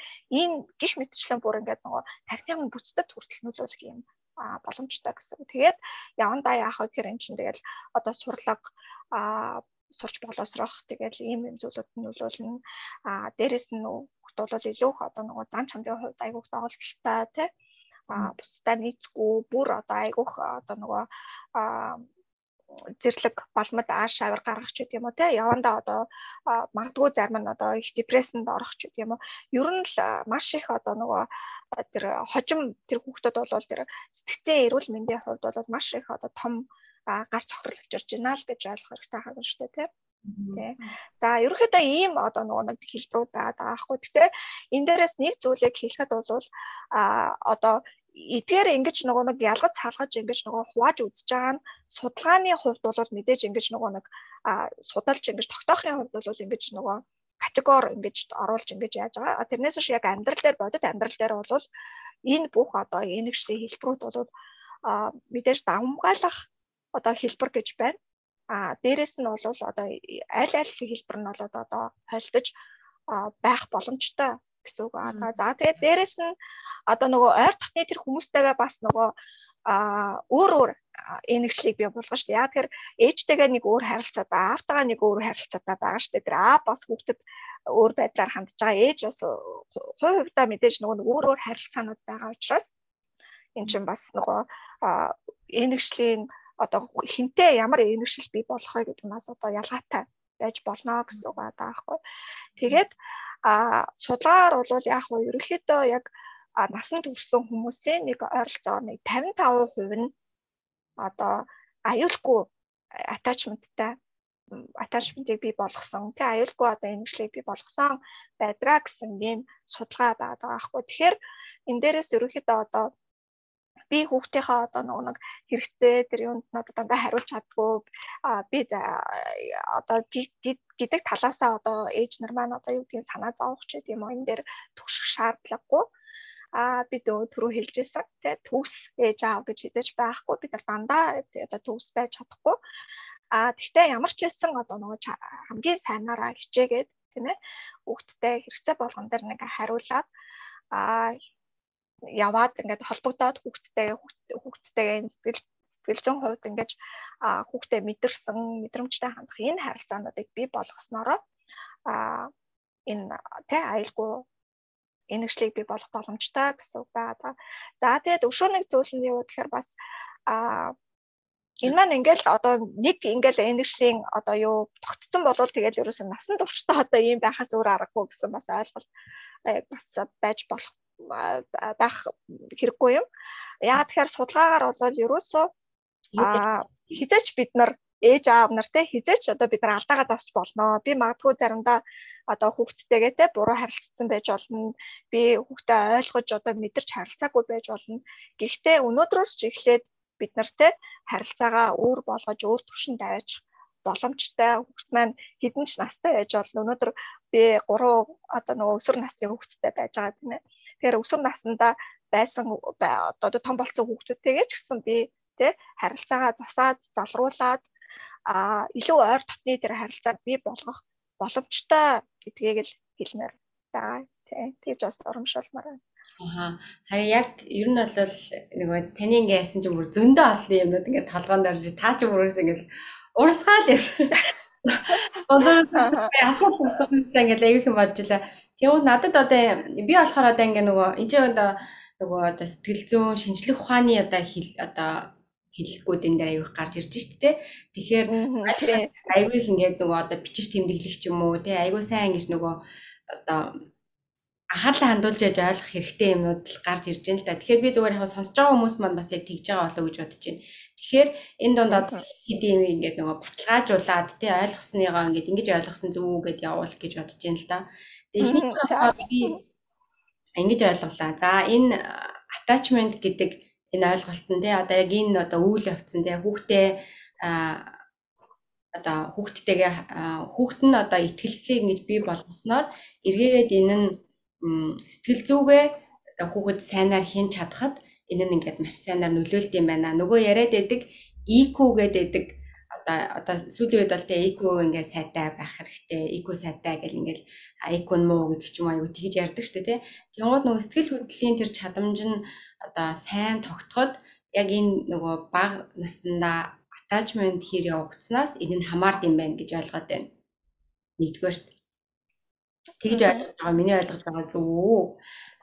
Speaker 2: Энэ гих мэтчлэн бүр ингээд нөгөө тархины бүтцэд хүртэл нөлөөлөх юм боломжтой гэсэн. Тэгээд явандаа яах вэ гэхээр эн чинь тэгэл одоо сурлаг а сурч боловсрох тэгэл ийм юм зүйлүүд нь нөлөөлнө. А дээрэс нь хүүхд бол илүү их одоо нөгөө зан чамдын хувьд айгуух доголдолтой тий. А бусдаа нийцгүй бүр одоо айгуух одоо нөгөө зэрлэг балмад ааш авир гаргах ч гэдэм үү те явандаа одоо магадгүй зарим нь одоо их депрессэнд орох ч гэдэм үү ер нь л маш их одоо нөгөө тэр хожим тэр хүүхдүүд бол тэр сэтгцэн эрүүл мэндийн хувьд бол маш их одоо том гар цохрол авчирч байна л гэж ойлгох хэрэгтэй хаа шүү дээ тий. Тэ. За ерөнхийдөө ийм одоо нөгөө нэг хэлбэрүүд байгаа даахгүй. Гэтэ энэ дээрээс нэг зүйлийг хэлэхэд бол а одоо эдгээр ингэж нөгөө нэг ялгаж салгаж ингэж нөгөө хувааж үзэж байгаа нь судалгааны хувьд бол мэдээж ингэж нөгөө нэг судалж ингэж тогтоохын хувьд бол ингэж нөгөө категори ингэж оруулж ингэж яаж байгаа. Тэрнээс шиг яг амьдрал дээр бодит амьдрал дээр бол энэ бүх одоо энэгшлийн хэлбэрүүд бол мэдээж давмгаалах одоо хэлбэр гэж байна. А дээрэс нь бол одоо аль аль хэлбэр нь бол одоо холдож байх боломжтой гэсэн үг байна. За тэгээд дээрэс нь одоо нөгөө ойр дотны тэр хүмүүстэйгээ бас нөгөө а өөр өөр энерглийг бий болгоно шүү дээ. Яг тэр ээжтэйгээ нэг өөр харилцаатай, аавтайгаа нэг өөр харилцаатай байгаа дээ. Тэр аа бас хүүхдэд өөр байдлаар хандж байгаа. Ээж бас хувь хувьдаа мэдээж нөгөө өөр өөр харилцаанууд байгаа учраас эн чинь бас нөгөө энерглийн одоо хинтээ ямар энергшил бий болох вэ гэдэг нь бас одоо ялгаатай байж болно гэсэн үг байгаа байхгүй. Тэгээд а судалгаар бол яг хөө ерөнхийдөө яг насанд хүрсэн хүмүүсийн нэг ойролцоогоор нэг 55% нь одоо аюулгүй attachmentтай attachment-ийг бий болгосон. Тэгээ аюулгүй одоо эмчлийг бий болгосон байдгаа гэсэн ийм судалгаа байгаа байхгүй. Тэгэхээр энэ дээрээс ерөнхийдөө одоо би хүүхдийнхээ одоо нэг хэрэгцээ тэр юунд одоо дандаа хариулж чаддгүй. Би одоо гэдэг талаасаа одоо ээж нар маань одоо юу гэдгийг санаа зовох ч гэдэм юм энэ дээр төгсөх шаардлагагүй. А бид түрүү хэлжсэн. Тий төгс ээж аав гэж хизэж байхгүй. Бид нар дандаа одоо төгс байж чадахгүй. А тэгтээ ямар ч байсан одоо нөгөө хамгийн сайнараа хичээгээд тийм ээ хүүхдтэй хэрэгцээ болгон дээр нэг хариулаад а яваад ингээд холбогдоод хүүхдтэй хүүхдтэйгээ сэтгэл сэтгэл зүйн хувьд ингээд хүүхдээ мэдэрсэн мэдрэмжтэй хандах энэ харилцаануудыг бий болгосноороо энэ тэ аюулгүй энерглийг бий болох боломжтой гэсэн үг байгаа. За тэгээд өшөө нэг зүйл нь юу гэхээр бас энэ маань ингээл одоо нэг ингээл энерглийн одоо юу тогтцсон болвол тэгэл ерөөсөн насан туршдаа одоо ийм байхаас өөр аргагүй гэсэн бас ойлголт бас байж болох байх хэрэггүй юм. Яагаад тэгэхээр судалгаагаар бол ерөөсөө хизээч бид нар ээж аав нар те хизээч одоо бид нар алдаагаа засч болно. Би магадгүй заримдаа одоо хүүхдтэйгээ те буруу харилцсан байж болно. Би хүүхдээ ойлгож одоо мэдэрч харилцаагүй байж болно. Гэхдээ өнөөдрөөс ч эхлээд бид нартэй харилцаагаа өөр болгож өөр төвшөнд аваач боломжтой хүүхд маань хэдэн ч настай байж болно. Өнөөдөр би 3 одоо нөгөө өсвөр насны хүүхдтэй байж байгаа тийм ээ. Тэгэхээр өсвөр наснда байсан одоо том болцсон хүүхдүүдтэйгээ ч гэсэн би тий харилцаагаа засаад залруулад а илүү ойр дотны тэр харилцааг бий болгох боломжтой гэдгийг л хэлмээр байгаа тий тэгж бас урамшуулмаар байна.
Speaker 3: Аха. Харин яг ер нь бол нөгөө таны ингээ ярьсан чинь бүр зөндөө олон юмнууд ингээ толгоонд орж таа ч бүрээс ингээ урсгаал яар. Одоо асуулт асуух юмсан ингээ аяг юм бодж илаа. Тэгвэл надад одоо би болохоор одоо ингээ нөгөө энэ ч одоо нөгөө одоо сэтгэл зүйн шинжлэх ухааны одоо хэл одоо хэллэгүүд энэ дээр аяух гарч ирж штт те. Тэгэхээр аягүй их ингээд нөгөө одоо бичиж тэмдэглэх ч юм уу те аягүй сайн ингэж нөгөө одоо анхаарлаа хандуулж яж ойлгох хэрэгтэй юмнууд л гарч ирж байна л да. Тэгэхээр би зүгээр яг сонсож байгаа хүмүүс маань бас яг тэгж байгаа болоо гэж бодож байна. Тэгэхээр энэ дондод хэдий юм ингээд нөгөө баталгаажуулаад тий ойлгосныгоо ингээд ингэж ойлгосон зүг үү гэд явуулах гэж бодож байна л да. Эхний болохоор би ингэж ойлголаа. За энэ attachment гэдэг энэ ойлголт нь тий одоо яг энэ одоо үйл явцсан тий хүүхдээ одоо хүүхдтэйгээ хүүхд нь одоо ихтгэлцлийг ингэж бий болгосноор эргээгээд энэ нь сэтгэл зүгээ хүүхэд сайнаар хийн чадхад энэ нь ингээд маш сайнаар нөлөөлт юм байна. Нөгөө яриад байдаг EQ гэдэг одоо одоо сүүлийн үед бол тэгээ EQ ингээд сайтай байх хэрэгтэй. EQ сайтай гэл ингээд Нь муу гэдэг ч юм аягүй тэгж ярьдаг дээ тий. Тэнгууд нөгөө сэтгэл хөдлөлийн тэр чадамж нь одоо сайн тогтоход яг энэ нөгөө бага насндаа attachment хийр явагдсанаас энэ нь хамаард юм байна гэж ойлгоод байна. Нэгдүгээрт Тэгж ойлгож байгаа миний ойлгож байгаа зөв үү?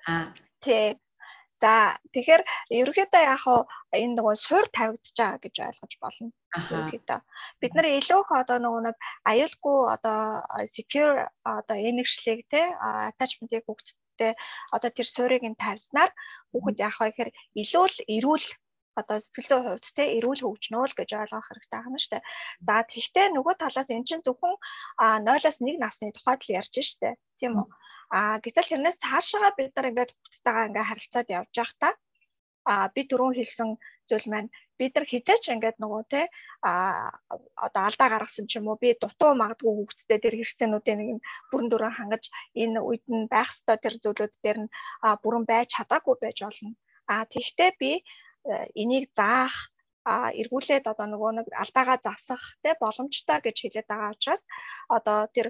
Speaker 2: Аа тий. За тэгэхээр ерөнхийдөө яг хаа энэ нөгөө суур тавигдж байгаа гэж ойлгож болно. Ерөнхийдөө. Бид нар илүү их одоо нөгөө нэг аюулгүй одоо secure одоо энерглийг те attachment-ийг хөгжтдээ одоо тэр суурийг нь тавьснаар хүүхэд яг хаа ихээр илүү л эрүүл одоо сэтгэл зүйн хувьд те эрүүл хөгжнөө л гэж ойлгох хэрэгтэй байна шүү дээ. За тэгвэл нөгөө талаас эн чинь зөвхөн 0-аас 1 насны тухайд л ярьж штэ. Тийм үү. А гэтэл тэрнээс цаашаа бид нар ингээд хүүхдтэйгээ ингээд харилцаад явж байхдаа а би түрүүн хэлсэн зүйл маань бид нар хизээч ингээд нөгөө те а одоо алдаа гаргасан ч юм уу би дутуу магадгүй хүүхдтэй тэр хэрэгцээнүүдийн нэг бүрэн дүрэн хангаж энэ үед нь байх ёстой тэр зүйлүүд дээр нь бүрэн байж чадаагүй байж болно. А тэгвэл би энийг заах а эргүүлээд одоо нөгөө нэг алдаагаа засах те боломжтой гэж хэлээд байгаа учраас одоо тэр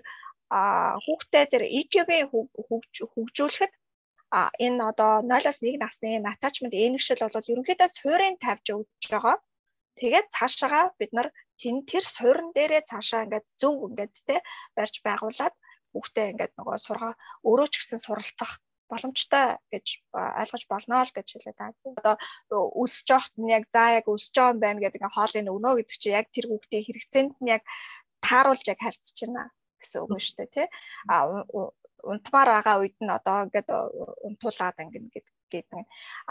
Speaker 2: хүүхдээ тэр EQ-гийн хөгжүүлэхэд а энэ одоо 0-аас 1 насны attachment энэгшил бол ерөнхийдөө суурийн тавьж өгч байгаа. Тэгээд цаашаага бид нар тэр суурин дээрээ цаашаа ингээд зөв ингээд те барьж байгуулад хүүхдээ ингээд нөгөө сургаа өөрөө ч гэсэн суралцах боломжтой гэж ойлгож болно л гэж хэлээд байгаа. Одоо өсөж явахт нь яг за яг өсөж байгаа юм байна гэдэг ингээ хоолыг өгнө гэдэг чинь яг тэр хүүхдийн хэрэгцээнд нь яг тааруулж яг харьцаж байна гэсэн үг шүү дээ тий. А унтмаар байгаа үед нь одоо ингээд унтуулаад ингээд гэдэг.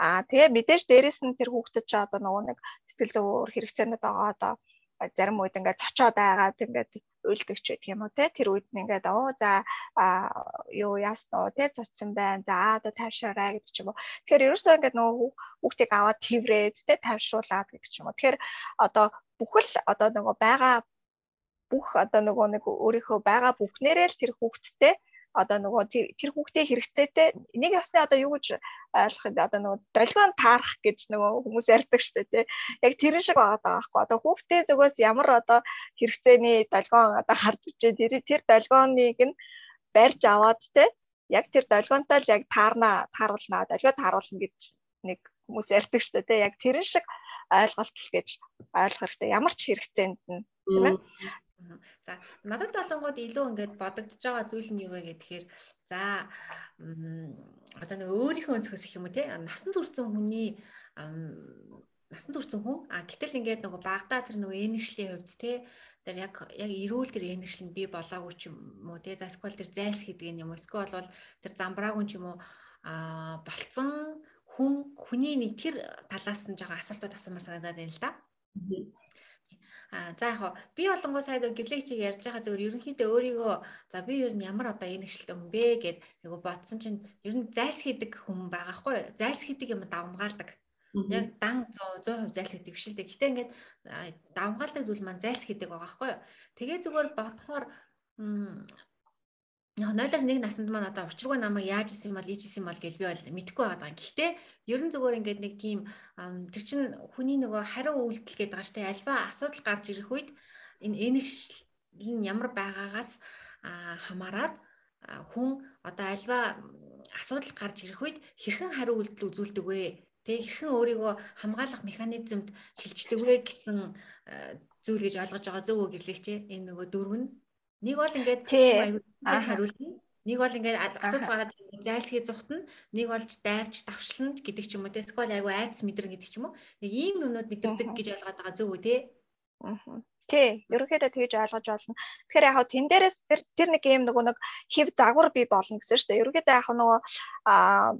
Speaker 2: Аа тэгээ мэдээж дээрэс нь тэр хүүхдэд ч одоо нөгөө нэг сэтгэл зүйн хэрэгцээнүүд байгаа одоо зарим үед ингээд цочоод байгаад ингээд уйлдаг ч байдаг юм уу те тэр үед нь ингээд оо за юу яасан уу те цоцсон байна за одоо тайвшаарай гэдэг ч юм уу тэгэхээр ерөөсөө ингээд нөгөө хүүхдийг аваад тврээд те тайвшруулаад гэдэг ч юм уу тэгэхээр одоо бүхэл одоо нөгөө байгаа бүх одоо нөгөө нэг өөрийнхөө байгаа бүхнээрээ л тэр хүүхдтэй одоо нөгөө тэр хүүхдээ хэрэгцээтэй нэг ясны одоо юу гэж ойлгох юм одоо нөгөө долгион таарах гэж нөгөө хүмүүс ярьдаг шүү дээ тий. Яг тэрэн шиг байгаа байхгүй. Одоо хүүхдээ зүгээс ямар одоо хэрэгцээний долгион одоо харж ичээ тэр тэр долгионыг нь барьж аваад тий. Яг тэр долгионтой л яг таарна тааруулна долгио тааруулна гэж нэг хүмүүс ярьдаг шүү дээ. Яг тэрэн шиг ойлголт л гэж ойлгох хэрэгтэй. Ямар ч хэрэгцээнд нь тийм ээ.
Speaker 1: За надад болонгууд илүү ингээд бодогдож байгаа зүйл нь юу вэ гэхээр за одоо нэг өөрийнхөө өнцгөөс их юм уу те? Насан туршсан хүний насан туршсан хүн? А гэтэл ингээд нөгөө багада тэр нөгөө энершлийн хувьд те? Тэр яг яг эрүүл тэр энершил нь би болоогүй ч юм уу те? За сквал тэр зайлс гэдэг юм уу? Эсвэл бол тэр замбраагүй ч юм уу? А болцсон хүн хүний нэг тэр талаас нь жоо асуултууд асуумар санагдаад байна л да. А за яг би болонгоо сайд гэрлэг чиг ярьж байгаа зөвөр ерөнхийдөө өөрийгөө за би ер нь ямар одоо энэ ихшилтэй хүн бэ гэд айгу бодсон чинь ер нь зайлс хийдэг хүн байгаа хгүй зайлс хийдэг юм давмгаалдаг. Яг дан 100 100% зайлс хийдэг биш л дээ. Гэтэ ингээд давмгаалдаг зүйл маань зайлс хийдэг байгаа хгүй. Тэгээ зүгээр бодохоор Яг 0-аас 1 наснд маань одоо учиргүй намайг яаж исэн юм бол ийж исэн юм бол гэж би бол мэдэхгүй байгаа юм. Гэхдээ ерөн зүгээр ингээд нэг тийм тэр чин хүний нөгөө хариу үйлдэл гэдэг байгаа штэ альва асуудал гарч ирэх үед энэ энершил нь ямар байгаагаас хамаарат хүн одоо альва асуудал гарч ирэх үед хэрхэн хариу үйлдэл үзүүлдэг вэ? Тэ хэрхэн өөрийгөө хамгаалах механизмд шилждэг вэ гэсэн зүйл гэж ойлгож байгаа зөв үү гэрлэгч энэ нөгөө дөрөв нь Нэг бол ингээд хариулна. Нэг бол ингээд асуудал гараад зайлсхий зүхтэн, нэг болж дайрч давшлна гэдэг ч юм уу. Эсвэл айгу айц мэдрэн гэдэг ч юм уу. Нэг ийм нүнүүд мэдэрдэг гэж ойлгоод байгаа зөв үү те.
Speaker 2: Аа. Тий, ерөнхийдөө тэгж ойлгож болно. Тэгэхээр яг тэн дээрээс тэр тэр нэг юм нөгөө нэг хев загвар бий болно гэсэн шүү дээ. Ерөнхийдөө яг нөгөө аа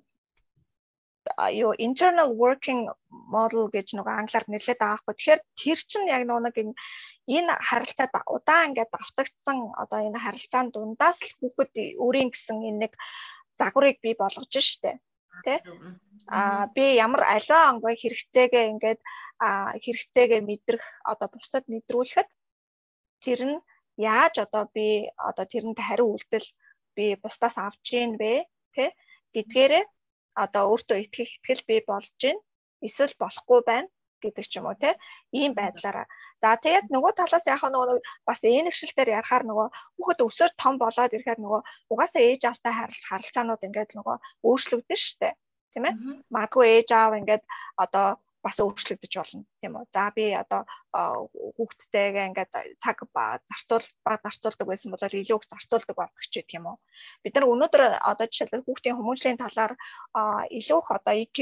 Speaker 2: юу internal working model гэж нөгөө англиар нэрлэдэг байгаа хгүй. Тэгэхээр тэр чинь яг нөгөө нэг энэ харилцаад удаан ингээд давтагдсан одоо энэ харилцаан дундаас л хүүхэд өөрийн гэсэн энэ нэг загварыг бий болгож штэ тий а би ямар аливаа онгой хэрэгцээгээ ингээд хэрэгцээгээ мэдрэх одоо бусдад мэдрүүлэхэд тэр нь яаж одоо би одоо тэрэнд хариу үйлдэл би бусдаас авч гин бэ? Тий гэдгээрээ одоо өөртөө итгэх итгэл би болж гин. Эсвэл болохгүй байна гэдэг ч юм уу те ийм байдлаараа. За тэгээд нөгөө талаас яг нөгөө бас энэгшилтээр ярахаар нөгөө хүүхэд өсөөр том болоод ирэхээр нөгөө угаасаа ээж автай харилцаанууд ингээд нөгөө өөрчлөгдөн штэ тийм ээ магадгүй ээж аав ингээд одоо бас өөрчлөгдөж болно тийм үү. За би одоо хүүхдтэйгээ ингээд цаг зарцуул ба зарцуулдаг байсан бол илүү их зарцуулдаг болох ч гэх юм уу. Бид нар өнөөдөр одоо жишээлбэл хүүхдийн хүмүүжлийн талаар илүү их одоо EQ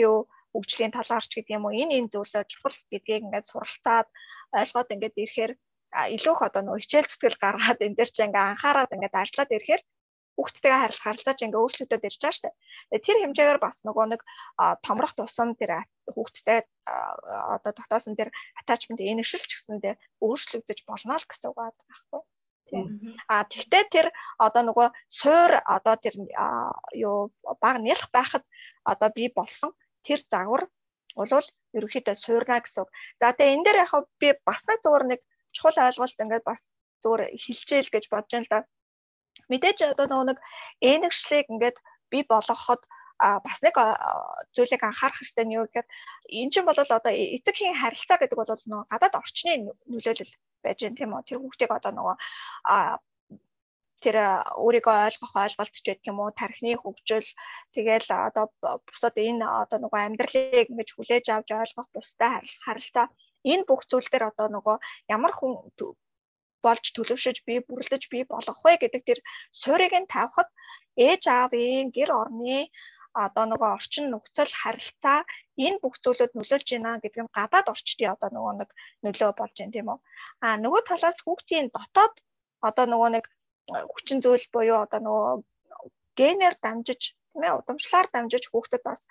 Speaker 2: хөгжлийн талаарч гэдэг юм уу энэ энэ зүйлээ чухал гэдгийг ингээд суралцаад ойлгоод ингээд ирэхээр илүү их одоо нөгөө хичээл зүтгэл гаргаад энэ дээр чи ингээд анхаарал ингээд ажиллаад ирэхээр хүүхдтэйгээ харилцах харилцаач ингээ өөрчлөлтөд ирж байгаа шүү дээ. Тэр хэмжээгээр бас нөгөө нэг томрох тусам тэр хүүхдтэй одоо тогтоосон тэр attachment энершилч гэсэндээ өөрчлөгдөж болно л гэсэн үг байхгүй. А тэгтээ тэр одоо нөгөө суур одоо тэр юу баг нялх байхад одоо би болсон тэр загвар болвол ерөөхдөө суурна гэсэн үг. За тэгээ энэ дээр яг би бас нэг зүгээр нэг чухал ойлголт ингээд бас зүгээр хилжээл гэж бодож байна л да. Мэдээж одоо нөгөө нэг энэгшлийг ингээд би болгоход а бас нэг зүйлийг анхаарах хэрэгтэй нь юу гэхээр эн чинь бол одоо эцэгхийн харилцаа гэдэг бол нөгөө гадаад орчны нөлөөлөл байж гэн тийм үү тэр хүүхдийг одоо нөгөө тэр өөрийгөө ойлгох ойлголт ч гэдэг юм уу? Тархины хөгжил. Тэгэл одоо бусад энэ одоо нөгөө амьдралыг ингэж хүлээж авч ойлгох бусдад харилцаа энэ бүх зүйл дээр одоо нөгөө ямар хүн болж төлөвшөж би бүрлдэж би болох вэ гэдэг тэр суурийг нь тавихад ээж аавын гэр орны одоо нөгөө орчин нөхцөл харилцаа энэ бүх зүйлүүд нөлөөлж байна гэдэг нь гадаад орчдын одоо нөгөө нэг нөлөө болж байна тийм үү. А нөгөө талаас хүүхдийн дотоод одоо нөгөө нэг хүчин зүйл буюу одоо нөгөө генээр дамжиж тийм ээ удамшлаар дамжиж хүүхдэд бас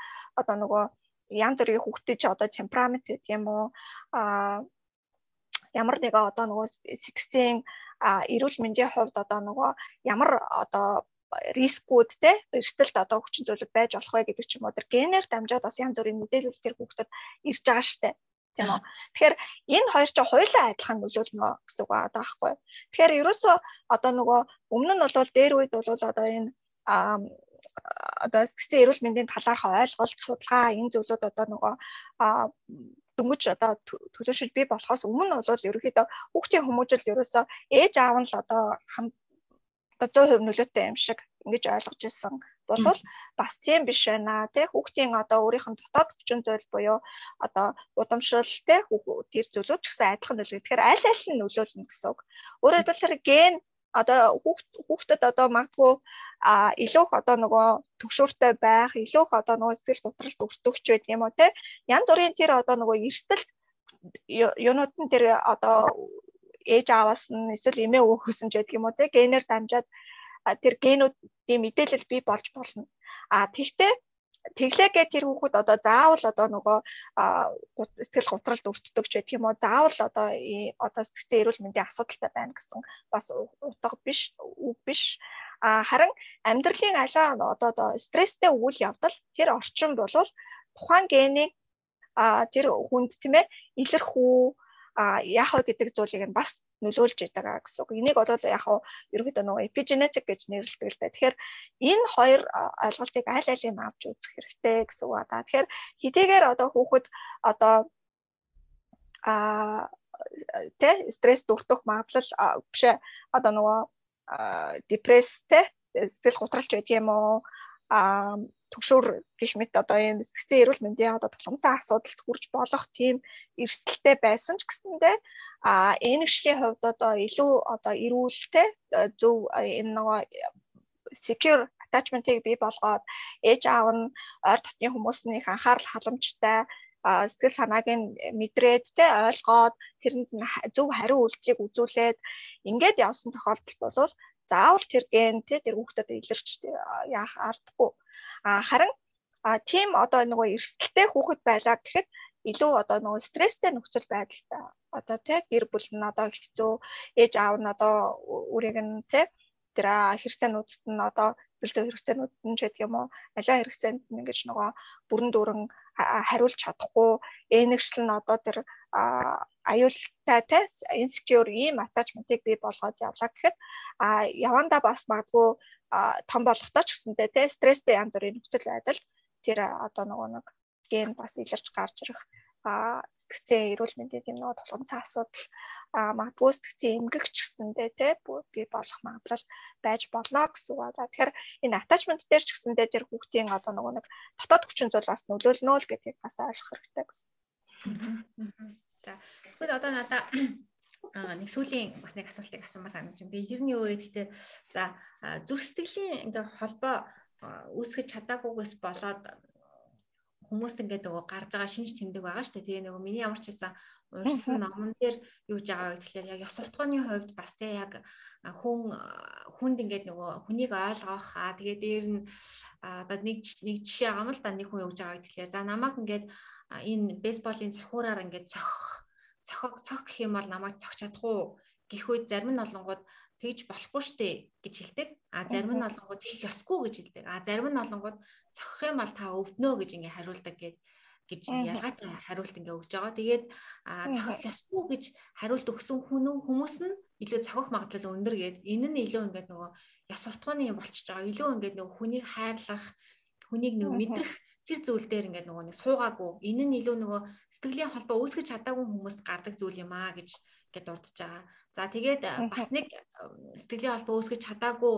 Speaker 2: одоо нөгөө янз бүрийн хүүхдэд ч одоо темперамент гэдэг юм уу а ямар нэгэн одоо нөгөө сэтгцийн эрүүл мэндийн хувьд одоо нөгөө ямар одоо рискүүд те эрсдэлт одоо хүчин зүйлүүд байж болох вэ гэдэг ч юм уу тэр генээр дамжаад бас янз бүрийн мэдээлэл тэр хүүхдэд ирж байгаа штэ тийм үү. Тэгэхээр энэ хоёр ч хоёулаа адилхан нөлөөлнө гэсэн үг байгаа байхгүй. Тэгэхээр ерөөсөө одоо нөгөө өмнө нь бол дээр үед бол одоо энэ одоо сэтгцэн эрүүл мэндийн талаарх ойлголт судалгаа энэ зүйлүүд одоо нөгөө дөнгөж одоо төлөөшөж бий болохоос өмнө бол ерөөхдөө хүүхдийн хүмүүжил ерөөсөө ээж аав нь л одоо хам 100% нөлөөтэй юм шиг ингэж ойлгож ирсэн болвол бас тийм биш байна тий хүүхдийн одоо өөрийнх нь дотоод хүчин зүйл буюу одоо удамшил тий тэр зүйлүүд ч гэсэн адилхан нөлөө. Тэгэхээр аль аль нь нөлөөлнө гэсэн үг. Өөрөөр хэлбэл ген одоо хүүхдэд одоо магадгүй а илүү их одоо нөгөө төгшөөртэй байх, илүү их одоо нөгөө сэтгэл готролд өртөгч байд юм уу те. Янз бүрийн тэр одоо нөгөө эрсдэл юунууд нь тэр одоо ээж ааваас нь эсвэл эмээ өвөхсөн ч гэдэг юм уу те генээр дамжаад тэр генүүдийн мэдээлэл бий болж болно. А тэгтээ тэглээгээ тэр хүүхэд одоо заавал одоо нөгөө сэтгэл готролд өртдөг ч гэх юм уу заавал одоо одоо сэтгцэн эрүүл мэндийн асуудалтай байна гэсэн бас утга биш үг биш а харин амьдралын алаа одоо стресстэй үйл явдал тэр орчин бол тухайн гений а тэр хүнд тийм ээ илэрхүү а яах вэ гэдэг зүйлийг нь бас нөлөөлж байгаа гэсэн үг. Энийг бол яг хуу ерөөдөө нөгөө epigenetic гэж нэрлэдэг л дээ. Тэгэхээр энэ хоёр ойлголтыг аль алийг авч үзэх хэрэгтэй гэсэн үг байна. Тэгэхээр хэдийгээр одоо хүүхэд одоо а тэ стресс дүртөх магадлал биш одоо нөгөө депресс тэ сэтгэл готролч байдаг юм уу а төгшөр гэх мэт одоо энэ сэтгцэн эрүүл мэндийн одоо тулгамсан асуудалд хүрч болох тийм эрсдэлтэй байсан ч гэсэндээ а энэ гişлийн хувьд одоо илүү одоо эрүүлтэй зөв энэ нөгөө secure attachment-ыг бий болгоод ээж аав нь ойр дотны хүмүүсийн анхаарал халамжтай сэтгэл санааг нь мэдрээд те ойлгоод тэрэнд зөв хариу үйлдэлийг үзүүлээд ингээд явсан тохиолдолд бол заавал тэр ген те тэр хүүхдэд илэрч яах алдахгүй А харин тийм одоо нөгөө эрсдэлтэй хүүхэд байлаа гэхэд илүү одоо нөгөө стресстэй нөхцөл байдалтай одоо тий гэр бүл нь одоо хэцүү ээж аав нь одоо үрийг нь тий тэр хэрэгцээнүүдэд нь одоо зөвлөсөн хэрэгцээнүүд нь ч гэдэг юм уу аливаа хэрэгцээнд нь ингэж нөгөө бүрэн дүүрэн хариулж чадахгүй энэгшил нь одоо тэр аюултай те insecure ийм attachment-ыг бий болгоод явлаа гэхэд а яванда бас магадгүй том болохдоо ч гэсэндээ те стресстэй янз бүрийн нөхцөл байдал тэр одоо нөгөө нэг ген бас илэрч гарч ирэх а сэтгцэн эрүүл мэндийн тийм нөгөө тулгамцсан асуудал а магадгүй сэтгцэн эмгэгч гэсэндээ те би болох магадлал байж болно гэсэн үг байна. Тэгэхээр энэ attachment дээр ч гэсэндээ тэр хүүхдийн одоо нөгөө нэг дотоод хүчин зүйл бас нөлөөлнө л гэдгийг бас ойлгох хэрэгтэй гэсэн.
Speaker 1: За тэгвэл одоо надаа аа нэг сүүлийн бас нэг асуултыг асуумаар санагдаж байна. Тэгээ ер нь юу гэхээр за зүрх сэтгэлийн ингээ холбоо үүсгэж чадаагүйгээс болоод хүмүүст ингээд нөгөө гарч байгаа шинж тэмдэг байгаа шүү дээ. Тэгээ нөгөө миний ямар ч байсан уншсан номон дээр юу гэж байгаа вэ гэхээр яг ёс суртахууны хувьд бас тий яг хүн хүнд ингээд нөгөө хүнийг ойлгох аа тэгээ дээр нь одоо нэг нэг жишээ байгаа юм л да нэг хүн юу гэж байгаа вэ гэхээр за намайг ингээд энэ бейсболын цохиураар ингээд цохих цохог цох гэх юм бол намайг цогч чадах уу гэх үед зарим нь олонгууд тэгж болохгүй штэ гэж хэлдэг. А зарим нь олонгууд хийх ёсгүй гэж хэлдэг. А зарим нь олонгууд цохих юм бол та өвднөө гэж ингээ хариулдаг гэд гэж ялгаатай хариулт ингээ өгж байгаа. Тэгээд цохих ёсгүй гэж хариулт өгсөн хүн хүмүүс нь илүү цохих магадлал өндөр гээд энэ нь илүү ингээд нөгөө ёс суртахууны юм болчихж байгаа. Илүү ингээд нөгөө хүнийг хайрлах, хүнийг нөгөө мэдрэх тэр зүйл дээр ингээд нөгөө нэг суугаагүй энэ нь илүү нөгөө сэтгэлийн холбоо үүсгэж чадаагүй хүмүүст гардаг зүйл юм аа гэж гэд дурдж байгаа. За тэгээд бас нэг сэтгэлийн холбоо үүсгэж чадаагүй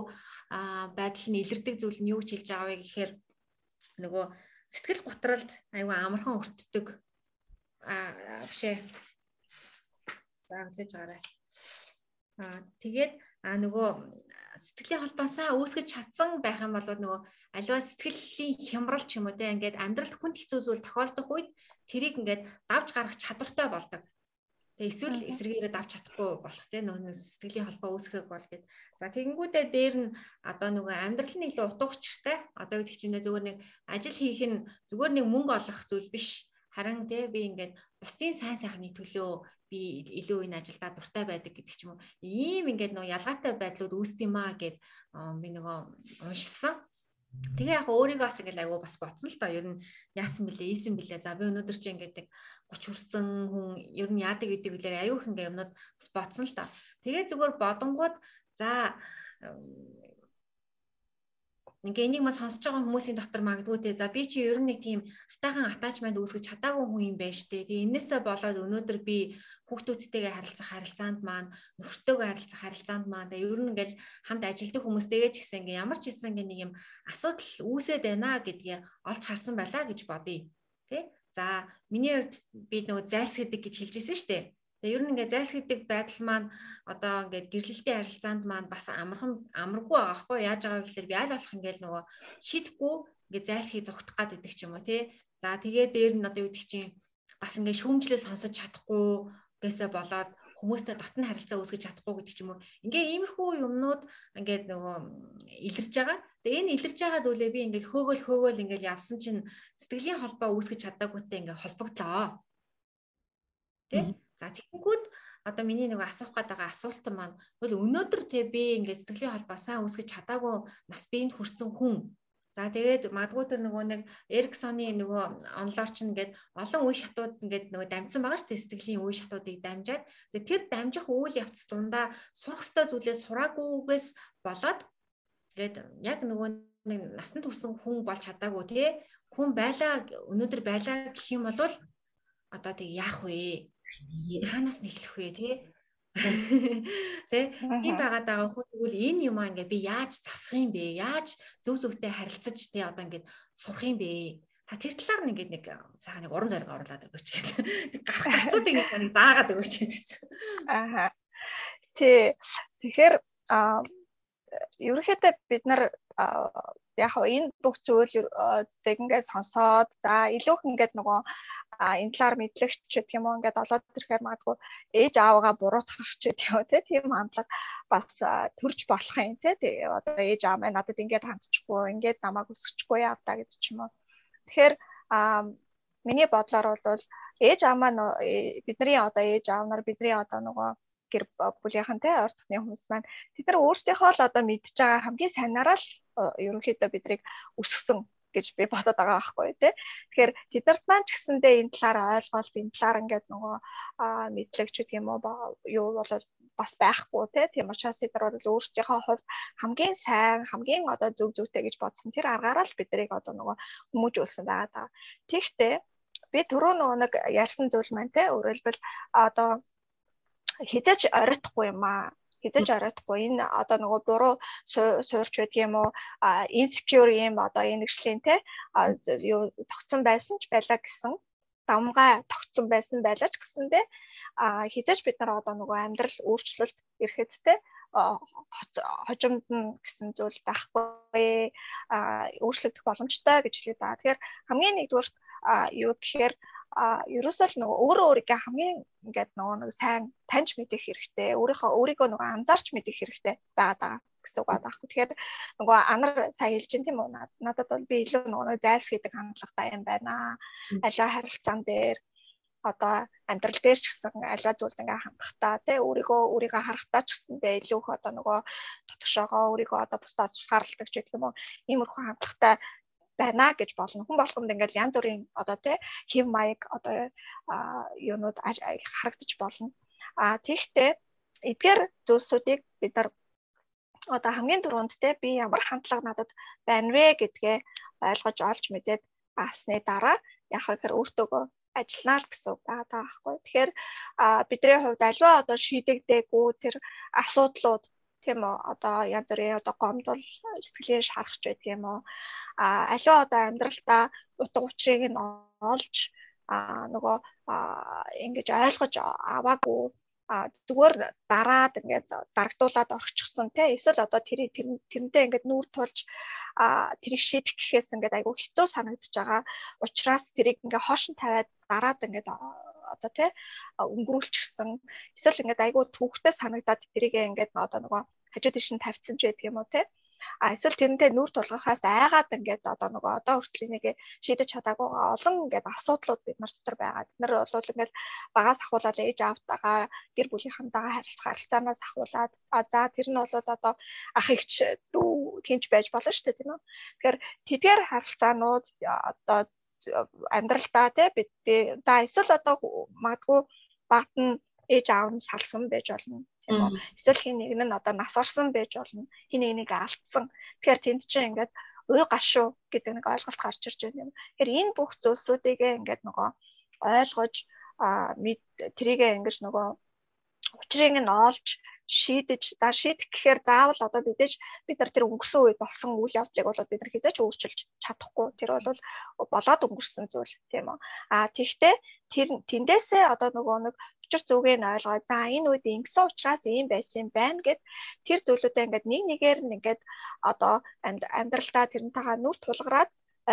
Speaker 1: байдал нь илэрдэг зүйл нь юу гэж хэлж байгаа вэ гэхээр нөгөө сэтгэл готролд айгүй амархан өртдөг аа бишээ. За хэлж байгаарай. Аа тэгээд а нөгөө сэтгэлийн холбоосаа үүсгэж чадсан байх юм бол нөгөө аливаа сэтгэлийн хямрал ч юм уу те ингээд амьдралд хүнд хэцүү зүйл тохиолдох үед тэрийг ингээд давж гаргах чадвартай болдог. Тэгээ эсвэл эсрэгээрээ давж чадахгүй болох те нөгөө сэтгэлийн холбоо үүсгэх бол гэд. За тэгэнгүүтээ дээр нь одоо нөгөө амьдрал нь илүү утга учиртай. Одоо гэдэг чинь зүгээр нэг ажил хийх нь зүгээр нэг мөнгө олох зүйл биш. Харин те би ингээд бусдын сайн сайхны төлөө би илүү энэ ажилдаа дуртай байдаг гэдэг ч юм уу. Ийм ингээд нөгөө ялгаатай байдлууд үүсдэм маа гэд би нөгөө уншсан. Тэгээ яг өөрийгөө бас ингээл айгу бас боцсон л доо ер нь яасан бэлээ ийсэн бэлээ за би өнөөдөр чи ингээд 30 хүрсэн хүн ер нь яадаг гэдэг үлээ аюу их ингээ юмнууд бас боцсон л доо. Тэгээ зүгээр бодонгууд за ингээ энийг мас сонсож байгаа хүмүүсийн дотор магадгүй те за би чи ер нь нэг тийм атайхан атачмент үүсгэж чадаагүй хүн юм байна штэ. Тэгээ энээсээ болоод өнөөдөр би хүүхдүүдтэйгээ харилцах харилцаанд маань нөхөртөөгөө харилцах харилцаанд маань тэгээ ер нь ингээл хамт ажилддаг хүмүүстэйгээ ч гэсэн ингээ ямар ч хэлсэн ингээ нэг юм асуудал үүсээд байна гэдгийг олж харсан байлаа гэж бодъё. Тэ? За миний хувьд би нөгөө зайлсхийдэг гэж хэлж ирсэн штэ. Тэгээ ер нь ингээд зайлсхийдэг байдал маань одоо ингээд гэрлэлтийн харилцаанд маань бас амархан амаргүй байгаа хгүй яаж байгаа гэхээр би аль болох ингээд нөгөө шийдэхгүй ингээд зайлсхий зогтох гад идэх ч юм уу тий. За тэгээ дээр нь одоо юу гэдэг чинь бас ингээд шүүмжлээ сонсож чадахгүй гэсээ болоод хүмүүстэй дотн харилцаа үүсгэж чадахгүй гэдэг ч юм уу. Ингээ иймэрхүү юмнууд ингээд нөгөө илэрж байгаа. Тэгээ энэ илэрж байгаа зүйлээ би ингээд хөөгөл хөөгөл ингээд явсан чинь сэтгэлийн холбоо үүсгэж чадаагүйтэй ингээд холбогдлоо. Тэ? За тэгэнгүүт одоо миний нэг асуух гээд байгаа асуулт маань хөл өнөөдөр те би ингээд сэтгэлийн холбоо сайн үүсгэж чадаагүй нас биенд хүрсэн хүн. За тэгээд магадгүй тэр нөгөө нэг Эриксоны нөгөө онлоор ч ингээд олон үе шатууд ингээд нөгөө дамжсан байгаа шүү дээ сэтгэлийн үе шатуудыг дамжаад тэр дамжих үйл явц дундаа сурах ёстой зүйлээ сураагүйгээс болоод ингээд яг нөгөө нэг насанд хүрсэн хүн болж чадаагүй те хүн байлаа өнөөдөр байлаа гэх юм бол одоо тэг яах вэ? Хаанаас нь эхлэх вэ тий Тэ ийм байгаад байгаа хүн тэгвэл энэ юм аа ингээ би яаж засах юм бэ? Яаж зөв зөвтэй харилцаж тий одоо ингээ сурах юм бэ? Та тэр талаар нь ингээ нэг сайхан нэг уран зориг оруулаад өгөөч гэдэг. Гарах гарцуудыг нэг заагаад өгөөч гэдэг.
Speaker 2: Аа. Тий. Тэгэхээр а ерөнхийдөө бид нар яг энэ бүх зүйл ингээд сонсоод за илүү их ингээд нөгөө энэ талаар мэдлэгч гэх юм уу ингээд олоод ирэхээр магадгүй ээж аавгаа буруутгах ч гэх юм те тийм хандлага бас төрж болох юм те одоо ээж аав маань надад ингээд хандчихгүй ингээд намайг өсгөхгүй явдаа гэж ч юм уу. Тэгэхээр миний бодлоор бол ээж аав маань э, бидний одоо ээж аав нар бидний одоо нөгөө гэр бүлийнхэн те орд тосны хүмүүс маань тэд нар өөрсдийнхөө л одоо мэдж байгаа хамгийн сайнараа л ерөнхийдөө бидрийг өсгсөн гэж би бодоод байгаа байхгүй тий. Тэгэхээр тэд нарт маань ч гэсэндээ энэ талаар ойлголт энэ талаар ингээд нөгөө мэдлэгч гэх юм уу юу болоод бас байхгүй тий. Тийм учраас тэд нар бол өөрсдийнхөө хувьд хамгийн сайн хамгийн одоо зөв зөвтэй гэж бодсон тэр аргаараа л биднийг одоо нөгөө хүмүүжүүлсэн байгаа даа. Тэгэхдээ би түрүү нөгөө нэг ярьсан зүйл маань тий өөрөлдвөл одоо хизэж оройтхгүй юм аа. Хязгаарч оройтгүй энэ одоо нөгөө буруу суурч байдаг юм уу? Insecure юм одоо энэгшлийн те? Юу тогтсон байсан ч байлаа гэсэн. Давмгай тогтсон байсан байлаа ч гэсэндээ а хизээч бид нар одоо нөгөө амьдрал өөрчлөлт ирэхэд те? Хожимд нь гэсэн зүйл байхгүй. Өөрчлөгдөх боломжтой гэж хэлээд байгаа. Тэгэхээр хамгийн нэгдүгээр юу гэхээр а ерөөсөө л нөгөө өөрөө өөрийгөө хамгийн ингээд нөгөө нэг сайн таньж мэдэх хэрэгтэй. Өөрийнхөө өөрийгөө нөгөө анзаарч мэдэх хэрэгтэй байгаа даа гэсэн үг байна. Тэгэхээр нөгөө анар сайн хэлж чинь тийм үү надад бол би илүү нөгөө зайлс гэдэг хандлагатай юм байна. Аливаа харилцаан дээр одоо амьдрал дээр ч гэсэн альва зүйлд ингээ хандахтаа тий өөрийгөө өөрийгөө харахтаа ч гэсэндээ илүү их одоо нөгөө дотгошоогоо өөрийгөө одоо бусдаас тусгаарладаг ч гэх юм уу иймэрхүү хандлагатай байна гэж болно. Хүн болгонд ингээл янз бүрийн одоо тий хэв маяг одоо юунууд харагдаж болно. А тэгтээ эдгээр зүйлсүүдийг бид нар одоо хамгийн түрүүнд те би ямар хандлага надад байна вэ гэдгээ ойлгож олж мэдээд авсны дараа яг хэрэг өөртөөгөө ажиллана л гэсэн үг байгаа байхгүй. Тэгэхээр бидний хувьд аливаа одоо шийдэгдээгүй тэр асуудлууд тийм үү? Одоо янз бүрийн одоо гомдол сэтгэлийн шарахч байдаг юм уу? А аливаа одоо амьдралдаа утга учирыг нь олж а нөгөө ингэж ойлгож аваагүй. А зүгээр дараад ингээд дарагдуулаад орчихсон те. Эсвэл одоо тэр тэрнтэй ингээд нүүр тулж а тэрийг шийдэх гэхээс ингээд айгүй хэцүү санагдаж байгаа учраас тэрийг ингээд хошин тавиад дараад ингээд одоо тий өнгөрүүлчихсэн эсвэл ингээд айгүй түүхтэй санагдаад тэрийг ингээд одоо нөгөө хажуу тийш нь тавьсан ч байдаг юм уу тий А эсвэл тэрнтэй нүр тулгахаас айгаад ингээд одоо нөгөө одоо хүртэл энийг шийдэж чадаагүй олон ингээд асуудлууд бид нар дотор байгаа. Бид нар бол ингээд багаас ахуулаад ээж аавтайгаа гэр бүлийнхэнтэйгээ харилцах харилцаанаас ахуулаад а за тэр нь бол одоо ах эгч дүү тэнч байж болно шүү дээ тийм үү. Тэгэхээр тэдгээр харилцаанууд одоо амьдралдаа тий бид за эсвэл одоо магадгүй багт нь ээж аав нь салсан байж болно тийм үү? Эсвэл хин нэг нь одоо нас орсон байж болно. Хин нэг нэг алдсан. Тэгэхээр тэнд чинь ингээд уй гашуу гэдэг нэг ойлголт гарч ирж байна юм. Тэгэхээр энэ бүх зүйлсүүдийг ингээд нөгөө ойлгож а трийгээ ингэж нөгөө учрыг нь олж шийдэж за шийдэх гэхээр заавал одоо бидэж бид нар тэр өнгөрсөн үед болсон үйл явдлыг бол бид нар хязгаарч өөрчилж чадахгүй. Тэр бол болоод өнгөрсөн зүйл тийм үү? А тэгвэл тэр тэндээсээ одоо нөгөө нэг учир зүгийг нь ойлгоо за энэ үед ингэсэн учраас ийм байсан байна гэд тэр зүйлүүдээ ингээд нэг нэгээр нь ингээд одоо амьдралдаа тэрнтэйгээ нүр тулгараад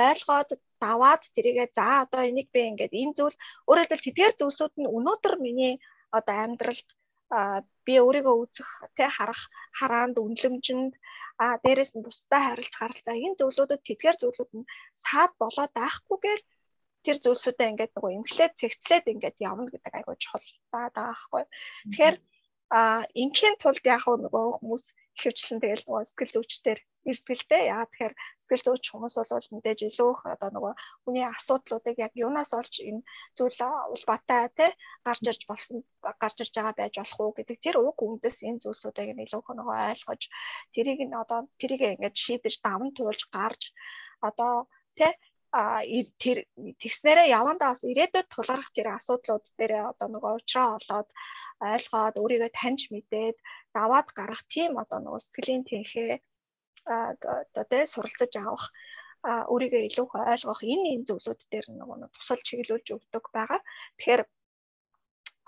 Speaker 2: ойлгоод даваад тэрийгээ за одоо энийг би ингээд энэ зүйл өөрөөр хэлбэл тэдгээр зүйлсүүд нь өнөөдөр миний одоо амьдралд би өөрийгөө үзэх тэ харах хараанд үнлэмжинд а дээрэс нь бусдад харилцах харилцаа энэ зөвлөдүүд тэдгээр зөвлөд нь саад болоод байхгүйгээр тэр зүйлсүүдэд ингээд нөгөө эмхлээд цэгцлээд ингээд явна гэдэг айгуу чухал байгаа байхгүй. Тэгэхээр а инхийн тулд яг нөгөө хүмүүс ихэвчлэн тэгэл нөгөө сэтгэл зүйчдэр ирдгэлтэй. Яагаад тэгэхээр сэтгэл зүйч хүмүүс бол мэдээж илүү их одоо нөгөө хүний асуудлуудыг яг юунаас олж энэ зүйл улбатай те гарч ирж болсон гарч ирж байгаа байж болох уу гэдэг тэр уг үндэс энэ зүйлсүүдийг нь илүү нөгөө ойлгож тэрийг нь одоо тэрийг ингээд шийдэж даван туулж гарч одоо те а тэр тэгснээрээ явандаа бас ирээдүйд тулгарх тэр асуудлууд дээр одоо нөгөө уучраа олоод ойлгоод өөрийгөө таньж мэдээд даваад гарах тийм одоо нөгөө сэтгэлийн тэнхээ одоо тэ суралцаж авах өөрийгөө илүү ойлгох энэ энэ зүйлүүд дээр нөгөө тусал чиглүүлж өгдөг байгаа. Тэгэхээр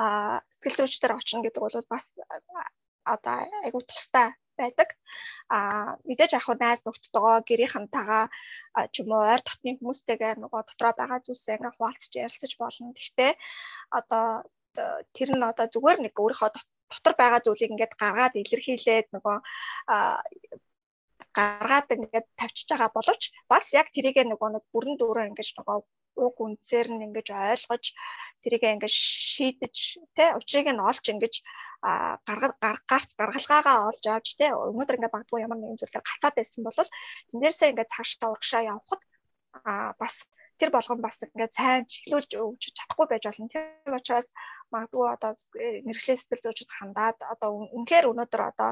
Speaker 2: а сэтгэл зүйчдэр очно гэдэг бол бас одоо айгу тустай байдаг. А мэдээж яг найз нөхдөдөө гэрийнхэнтэйгээ ч юм уу ойр дотны хүмүүстэйгээ нөгөө дотроо байгаа зүйлсээ ингээ хуваалцаж ярилцаж болно. Гэхдээ одоо тэр нь одоо зүгээр нэг өөрийнхөө дотор байгаа зүйлийг ингээд гаргаад илэрхийлээд нөгөө гаргаад ингээд тавьчихж байгаа боловч бас яг тэрийг нөгөө нэг бүрэн дүүрэн ингээд нөгөө уг үндсээр нь ингэж ойлгож тэрийг ингэж шийдэж тэ учрыг нь олж ингэж гаргаж гаргац гаргалгаагаа олж авч тэ өнөөдөр ингээд багтгүй ямар нэгэн зүйлээр гацаад байсан бол тэндээсээ ингээд цаашаа урагшаа явхад а бас тэр болгон бас ингээд сайн чиглүүлж өгч чадахгүй байж болно. Тийм учраас магадгүй одоо нэрхлээ сэтгэл зүйчд хандаад одоо үнэхээр өнөөдөр одоо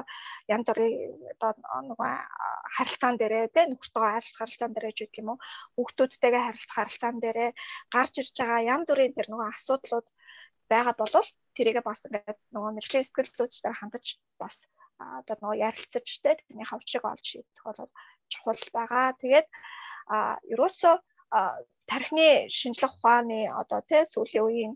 Speaker 2: янз бүрийн одоо нөгөө харилцаан дээрээ те нөхөртөөгөө харилцах харилцаан дээрээ ч гэх юм уу хүүхдүүдтэйгээ харилцах харилцаан дээрээ гарч ирж байгаа янз бүрийн тэр нөгөө асуудлууд байгаа болол тэрийгээ бас ингээд нөгөө нэрхлээ сэтгэл зүйчдээр хандаж бас одоо нөгөө ярилцаж те тэрний хавчрыг олж шийдэх бол чухал байгаа. Тэгээд а ерөөсөө тархины шинжлэх ухааны одоо тий сүүлийн үеийн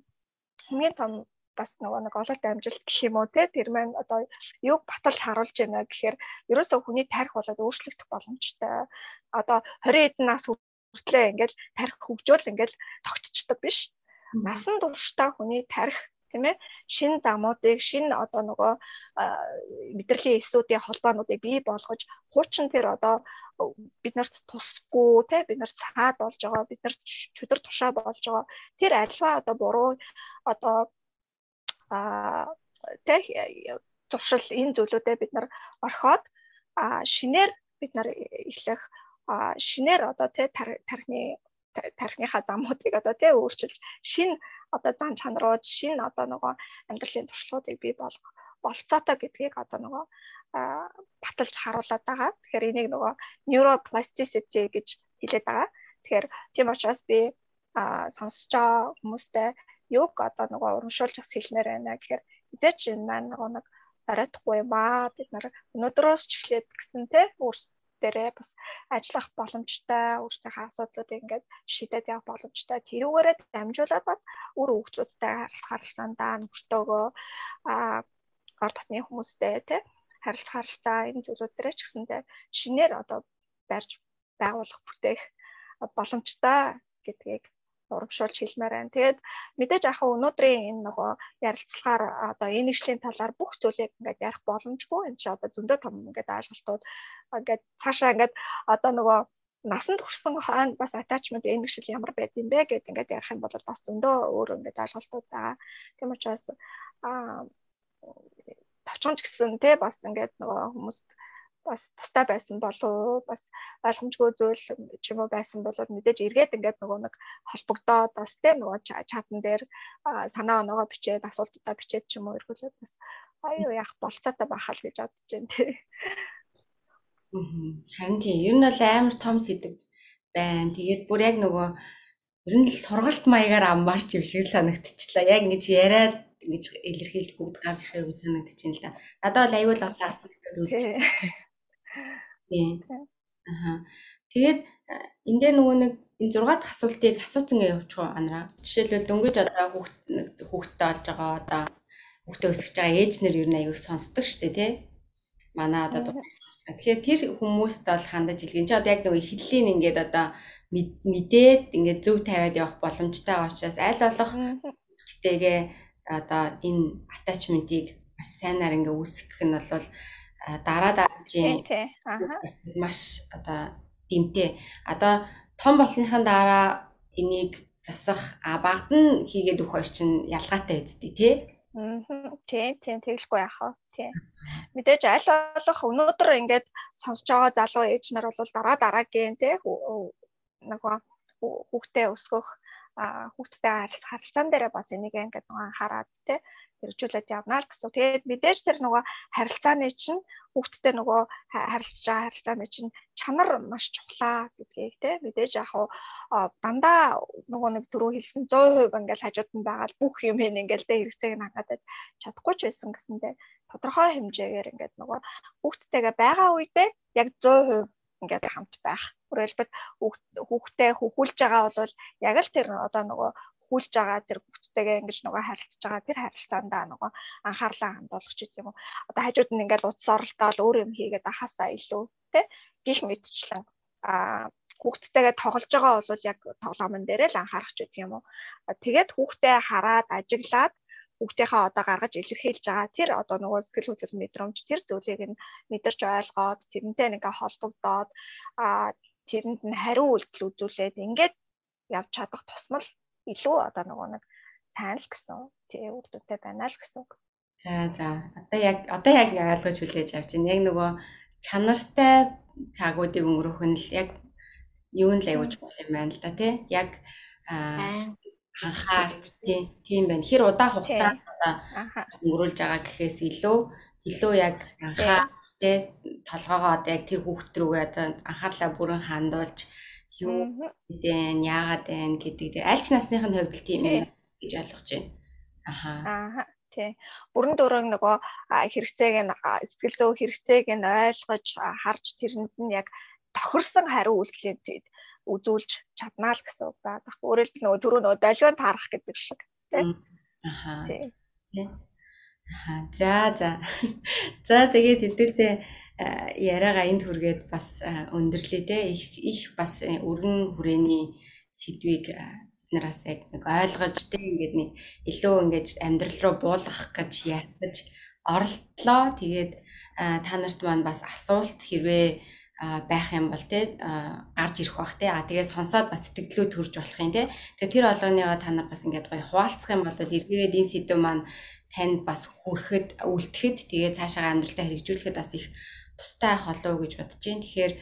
Speaker 2: хамгийн том бас нөгөө нэг ололт амжилт гэх юм уу те тэр маань одоо юг баталж харуулж байна гэхээр ерөөсөө хүний тарих болоод өөрчлөгдөх боломжтой. Одоо 20 эдэн нас хүртлээ ингээл тарих хөгжөөл ингээл тогтцдог биш. Насан туршдаа хүний тарих тийм ээ? Шин замуудыг шин одоо нөгөө мэдрэлийн эсүүдийн холбоонуудыг бий болгож хуучин тэр одоо бид нарт тусахгүй те бид нар саад болж байгаа бид нар чөдөр тушаа болж байгаа. Тэр альва одоо буруу одоо а те туршил энэ зүйлүүдэд бид нар орхиод а шинээр бид нар эхлэх шинээр одоо те тархины тархиныхаа замуудыг одоо тий өөрчилж шин одоо зан чанарууд шин одоо нөгөө амьдралын туршлагуудыг бий болгох болцоотой гэдгийг одоо нөгөө баталж харуулад байгаа. Тэгэхээр энийг нөгөө neuroplasticity гэж хэлээд байгаа. Тэгэхээр тийм учраас би сонсож байгаа хүмүүстэй юг одоо нөгөө урамшуулж бас хэлмээр байна гэхээр эзэж энэ маань нөгөө нэг оройтхгүй ба бид нар өнөөдрөөс ч эхлээд гэсэн те өөрсдөө бас ажиллах боломжтой өөрсдийнхээ асуудлуудыг ингээд шийдээд явах боломжтой. Тэрүүгээрээ дамжуулаад бас үр хөвгтүүдтэй харилцаандаа нөхөртөөгөө а гар татны хүмүүстэй те харилцаа харилцаа энэ зүйлүүд дээр ч гэсэндээ шинээр одоо барьж байгуулах бүтээх боломжтой гэдгийг урамшуулж хэлмээр байна. Тэгээд мэдээж ахаа өнөөдрийн энэ нөгөө ярилцлагаар одоо энэ нэгшлийн талаар бүх зүйлийг ингээд ярих боломжгүй. Энд чи одоо зөндөө том ингээд ойлголтууд ингээд цаашаа ингээд одоо нөгөө насанд хүрсэн хойно бас attachment энэ нэгшил ямар байд юм бэ гэдээ ингээд ярих юм бол бас зөндөө өөр ингээд ойлголтууд байгаа. Тийм учраас аа тавчганч гэсэн те бас ингээд нөгөө хүмүүст бас тустай байсан болов бас ойлгомжгүй зүйл ч юм уу байсан бол мэдээж эргээд ингээд нөгөө нэг холбогдоод бас тийм нөгөө чатан дээр санаа оноогоо бичээд асуултуудаа бичээд ч юм уу эргүүлээд бас аюу яах болцоотой байхал гэж бодож байна тий.
Speaker 3: Харин тийм ер нь бол амар том сэдв байна. Тэгээд бүр яг нөгөө ер нь л сургалт маягаар аммаарч юм шиг санагдчихлаа. Яг ингэж яриад ингэж илэрхийлж бүгд гарч ирэх юм санагдчихээн л да. Надад бол аюул олон асуултууд үлдчихсэн. Тийм. Аха. Тэгээд энэ дээр нөгөө нэг энэ 6 дахь асуултыг асууцсан гээ явуучих уу анараа. Жишээлбэл дөнгөж одоо хүүхд хүүхдтэй болж байгаа одоо хүүхдээ өсгөж байгаа ээж нэр юу аюу сонсдог штэ тий. Манай одоо сонсдог. Тэгэхээр тэр хүмүүст бол хандаж илгэн. Чи одоо яг нөгөө хэллийн ингээд одоо мэдээд ингээд зөв тавиад явах боломжтой байгаа учраас аль болох хүүхдтэйгээ одоо энэ attachment-ийг бас сайнаар ингээ үүсгэх нь бол дараа дараагийн маш одоо дэмтэй. Одоо том болсныхан дараа энийг засах а багт нь хийгээд өгөх хоёр чинь ялгаатай үсттэй тий.
Speaker 2: Аа тий тий тэгэлгүй яах вэ? Тий. Мэдээж аль болох өнөөдөр ингээд сонсож байгаа залуу ээж нар бол дараа дараагийн тий нөгөө хүүхдээ өсгөх хүүхдтэй харилцаан дээр бас энийг ингээд нөгөө анхаарад тий хэрэгжүүлээд явна л гэсэн. Тэгээд мэдээж тэр нөгөө харилцааны чинь хүүхдтэй нөгөө харилцаж байгаа харилцааны чинь чанар маш чухлаа гэдгийг те мэдээж яг хуу дандаа нөгөө нэг түрүү хэлсэн 100% ингээл хажууд нь байгаа бүх юм ингээл тэ хэрэгцээг нь хангадад чадахгүй ч байсан гэсэндээ тодорхой хэмжээгээр ингээд нөгөө хүүхдтэйгээ байгаа үедээ яг 100% ингээд хамт байх. Өөрөлдвөл хүүхдтэй хөхүүлж байгаа бол яг л тэр одоо нөгөө хүлж байгаа тэр хүүхдтэйгээ ингэж нөгөө харилцаж байгаа тэр харилцаандаа нөгөө анхаарлаа хандуулах ч гэдэм үү. Одоо хажууд нь ингээд утас оролдоод өөр юм хийгээд ахасаа илүү тий гих мэдчлэн а хүүхдтэйгээ тоглож байгаа бол яг тоглоомн дээрээ л анхаарах ч гэдэг юм уу. Тэгээд хүүхдээ хараад ажиглаад хүүхдийнхээ одоо гаргаж илэрхийлж байгаа тэр одоо нөгөө сэтгэл хөдлөл мэдрэмж тэр зүйлийг нь мэдэрч ойлгоод тэрнтэй нэг холбогдоод а тэрэнд нь хариу үйлдэл үзүүлээд ингээд явж чадах тусмал илүү одоо нөгөө нэг сайн л гэсэн тий үрдүнтэй байна л гэсэн.
Speaker 3: За за одоо яг одоо яг ойлгож хүлээж авч байна. Яг нөгөө чанартай цагуудыг өнгөрөх нь л яг юу нь л чухал юм байна л да тий. Яг анхаар тийм байна. Хэр удаан хугацаанд өнгөрүүлж байгаа гэхээс илүү илүү яг анхаар толгоогоо одоо яг тэр хүүхд рүүгээ одоо анхаарлаа бүрэн хандуулж юу гэдэг нь яагаад байна гэдэг дээр аль ч насных нь хувьд тийм юм гэж ойлгож байна.
Speaker 2: Аха. Аха тий. Бүрэн дөрөв нөгөө хэрэгцээг нь сэтгэл зүй хэрэгцээг нь ойлгож харж тэрэнд нь яг тохирсон хариу үйлдэлийг үзүүлж чаднаа л гэсэн үг байна. Өөрөөр хэлбэл нөгөө түрүү нөгөө долгион таарах гэдэг шиг тий.
Speaker 3: Аха. Тий. Аха. За за. За тэгээд хэдүүлээ яриагаа энд хүргээд бас өндөрлөө те их их бас э, өргөн хүрээний сэдвийг нараас яг нэг ойлгож те ингээд нэг илүү ингээд амьдрал руу буулгах гэж ятгаж оролдлоо. Тэгээд та нарт маань бас асуулт хэрвээ байх юм бол те гарч ирэх бах те а тэгээд сонсоод бас сэтгэлдөө төрж болох юм те тэгээд тэр болгоныгоо та нар бас ингээд гоё хуваалцах юм бол эргээд энэ сэдв маань танд бас хүрэхэд үлдэхэд тэгээд цаашаа амьдралтаа хэрэгжүүлэхэд бас их тустай авах болов гэж бодож байна. Тэгэхээр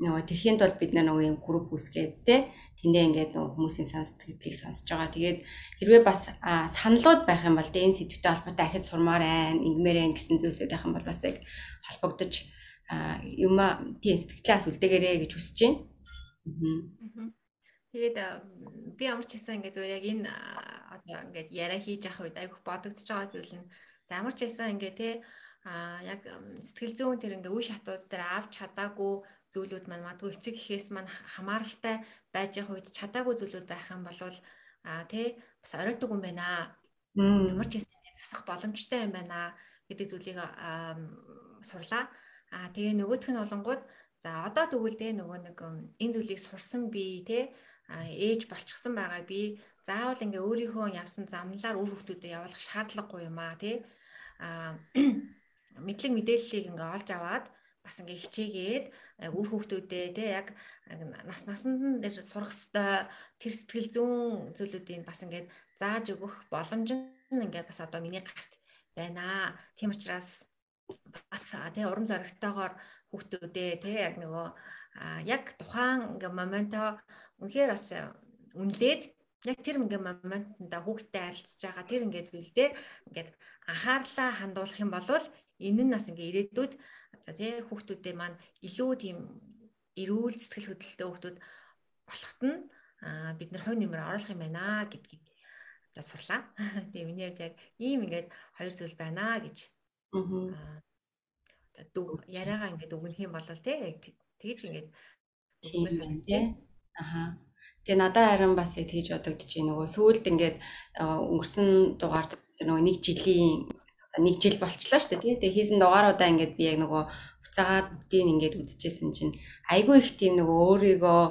Speaker 3: нөгөө тэрхийн тулд бид нөгөө юм групп үүсгээд те тэндээ ингээд нөгөө хүмүүсийн санс сэтгэлийг сонсож байгаа. Тэгээд хэрвээ бас саналууд байх юм бол энэ сэдвтэй холбоотой ахиж сурмаар байна, ингэмээр байна гэсэн зүйлсүүд байх юм бол бас яг холбогдож юм тийм сэтгэлээс үлдээгээрэй гэж хүсэж байна.
Speaker 1: Тэгээд би ямар ч хэлсэн ингээд зүгээр яг энэ одоо ингээд яриа хийж явах үед айгүйх бодогдож байгаа зүйл нь за ямар ч хэлсэн ингээд те а яг сэтгэл зүйн тэр ингээ үе шатууд дээр авч чадаагүй зүйлүүд маань магадгүй эцэг гэхээс маань хамааралтай байж явах үед чадаагүй зүйлүүд байх юм бол а тий бас оройтог юм байна. Ямар ч юм тасах боломжтой юм байна гэдэг зүйлийг сурлаа. А тэгээ нөгөөх нь болонгууд за одоо тэгвэл нөгөө нэг энэ зүйлийг сурсан би те ээж болчихсон байгаа би заавал ингээ өөрийнхөө явсан замналаар үр хөвгтүүдэд явуулах шаардлагагүй юм аа тий а мэдлэг мэдээллийг ингээ олж аваад бас ингээ хичээгээд үр хөвгтүүдээ тий яг нас насанд нь сурах хэвээр тэр сэтгэл зүүн зүйлүүдийг бас ингээ зааж өгөх боломж нь ингээ бас одоо миний гарт байна. Тийм учраас бас тий урам зоригтойгоор хүүхдүүдээ тий яг нөгөө яг тухайн ингээ моменто үнэхээр бас үнлээд яг тэр ингээ моментонда хүүхдтэй харилцаж байгаа тэр ингээ зүйлдээ ингээд анхаарлаа хандуулах юм бол энэ нь бас ингээ ирээдүйд за тий хүүхдүүдээ маань илүү тийм эрүүл сэтгэл хөдлөлттэй хүүхдүүд болоход нь бид нар хувь нэмэр оруулах юм байна гэдгийг за сурлаа. Тэгээ миний хувьд яг ийм ингээд хоёр зүйл байна гэж. Аа. Дүү яриагаа ингээд өгнөх юм бол яг тэгж ингээд
Speaker 3: өгмөс санагдаж. Аха. Тэгээ надад харин бас тэгж бодогдож байна. Нөгөө сүүлд ингээд өнгөрсөн дугаар нөгөө нэг жилийн нэг жил болчлаа шүү дээ. Тэгээ хийсэн дугааруудаа ингээд би яг нөгөө буцаагаад бүгдийг ингээд үзчихсэн чинь айгүй их тийм нөгөө өөрийгөө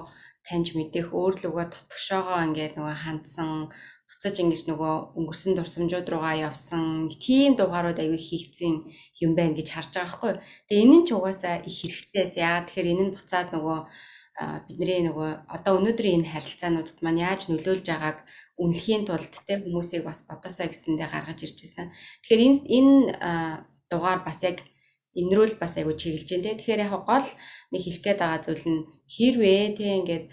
Speaker 3: таньж мэдэх, өөрлөгөө тотгошоогоо ингээд нөгөө хандсан буцаж ингэж нөгөө өнгөрсөн дурсамжууд руугаа явсан тийм дугаарууд аягүй хийгдсэн юм байна гэж харж байгаа хгүй. Тэгээ энэ нь ч угаасаа их хэрэгтэйс яа тэгэхээр энэ нь буцаад нөгөө бидний нөгөө одоо өнөөдрийн энэ харилцаануудад маань яаж нөлөөлж байгааг үнэлэхийн тулд те хүмүүсийг бас бодосоо гэсэндээ гаргаж ирж байсан. Тэгэхээр энэ энэ дугаар бас яг энэ рүү л бас айгу чиглэж дээ. Тэгэхээр яг гол нэг хэлэх гээд байгаа зүйл нь хэрвээ те ингээд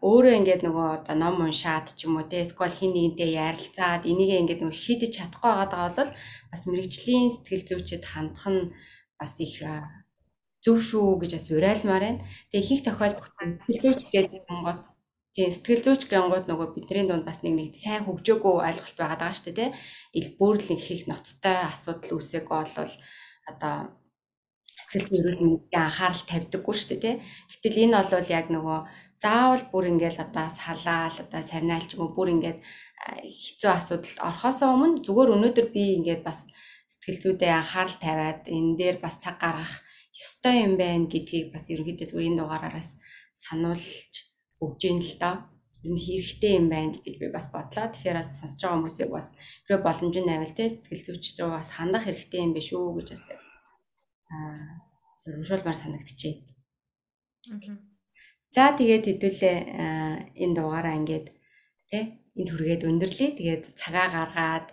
Speaker 3: өөрөө ингээд нөгөө одоо ном уншаад ч юм уу те эсвэл хин нэгнтэй ярилцаад энийг ингээд нөгөө шийдэж чадахгүй байгаа бол бас мэрэгжлийн сэтгэл зүйчэд хандах нь бас их зөв шүү гэж бас уриалмаар байна. Тэгээ их тохиолдолд сэтгэл зүйч гэдэг юм Тийм сэтгэл зүйч гэнгууд нөгөө бидний дунд бас нэг нэг сайн хөгжөөгөө ойлголт байгаа даа шүү дээ тий. Ил бүрл их их ноцтой асуудал үүсэх бол одоо сэтгэл зүйн мэдээ анхаарал тавьдаггүй шүү дээ тий. Гэтэл энэ бол яг нөгөө заавал бүр ингээл одоо салаал одоо сарнаал ч юм уу бүр ингээд хэцүү асуудалд орхосоо өмнө зүгээр өнөөдөр би ингээд бас сэтгэл зүйдээ анхаарал тавиад энэ дээр бас цаг гаргах ёстой юм байна гэдгийг бас ерөнхийдөө зүгээр энэ дугаараараас сануулж өгж ийн л доо ер нь хэрэгтэй юм байна гэж би бас бодлоо. Тэгэхээр бас сонсож байгаа хүмүүсийг бас хэрэг боломж нь авил те сэтгэл зүйч рүү бас хандах хэрэгтэй юм биш үү гэж бас аа зөвшөөрлөмөр санагдчихэв. За тэгээд хэдүүлээ энэ дугаараа ингээд тий энэ түргээд өндөрлөе. Тэгээд цагаа гаргаад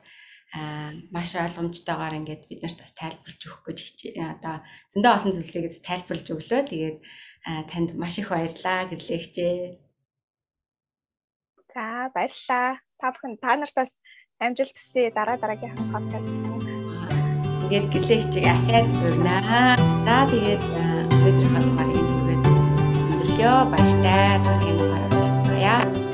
Speaker 3: аа маш ойлгомжтойгоор ингээд бид нарт бас тайлбарлаж өгөх гэж одоо зөндөө олон зүйлсийг тайлбарлаж өглөө. Тэгээд танд маш их баярлалаа гэрлээ хичээ.
Speaker 2: За баярлалаа. Та бүхэн та нартаас амжилт хүсье дараа дараагийн подкаст.
Speaker 3: Тэгээд гэрлээ хичээ ахаад хүрнэ. За тэгээд өнөөдрийнхөө дугаарыг өглөө баяртай. Дараагийн дугаараар уулзъя.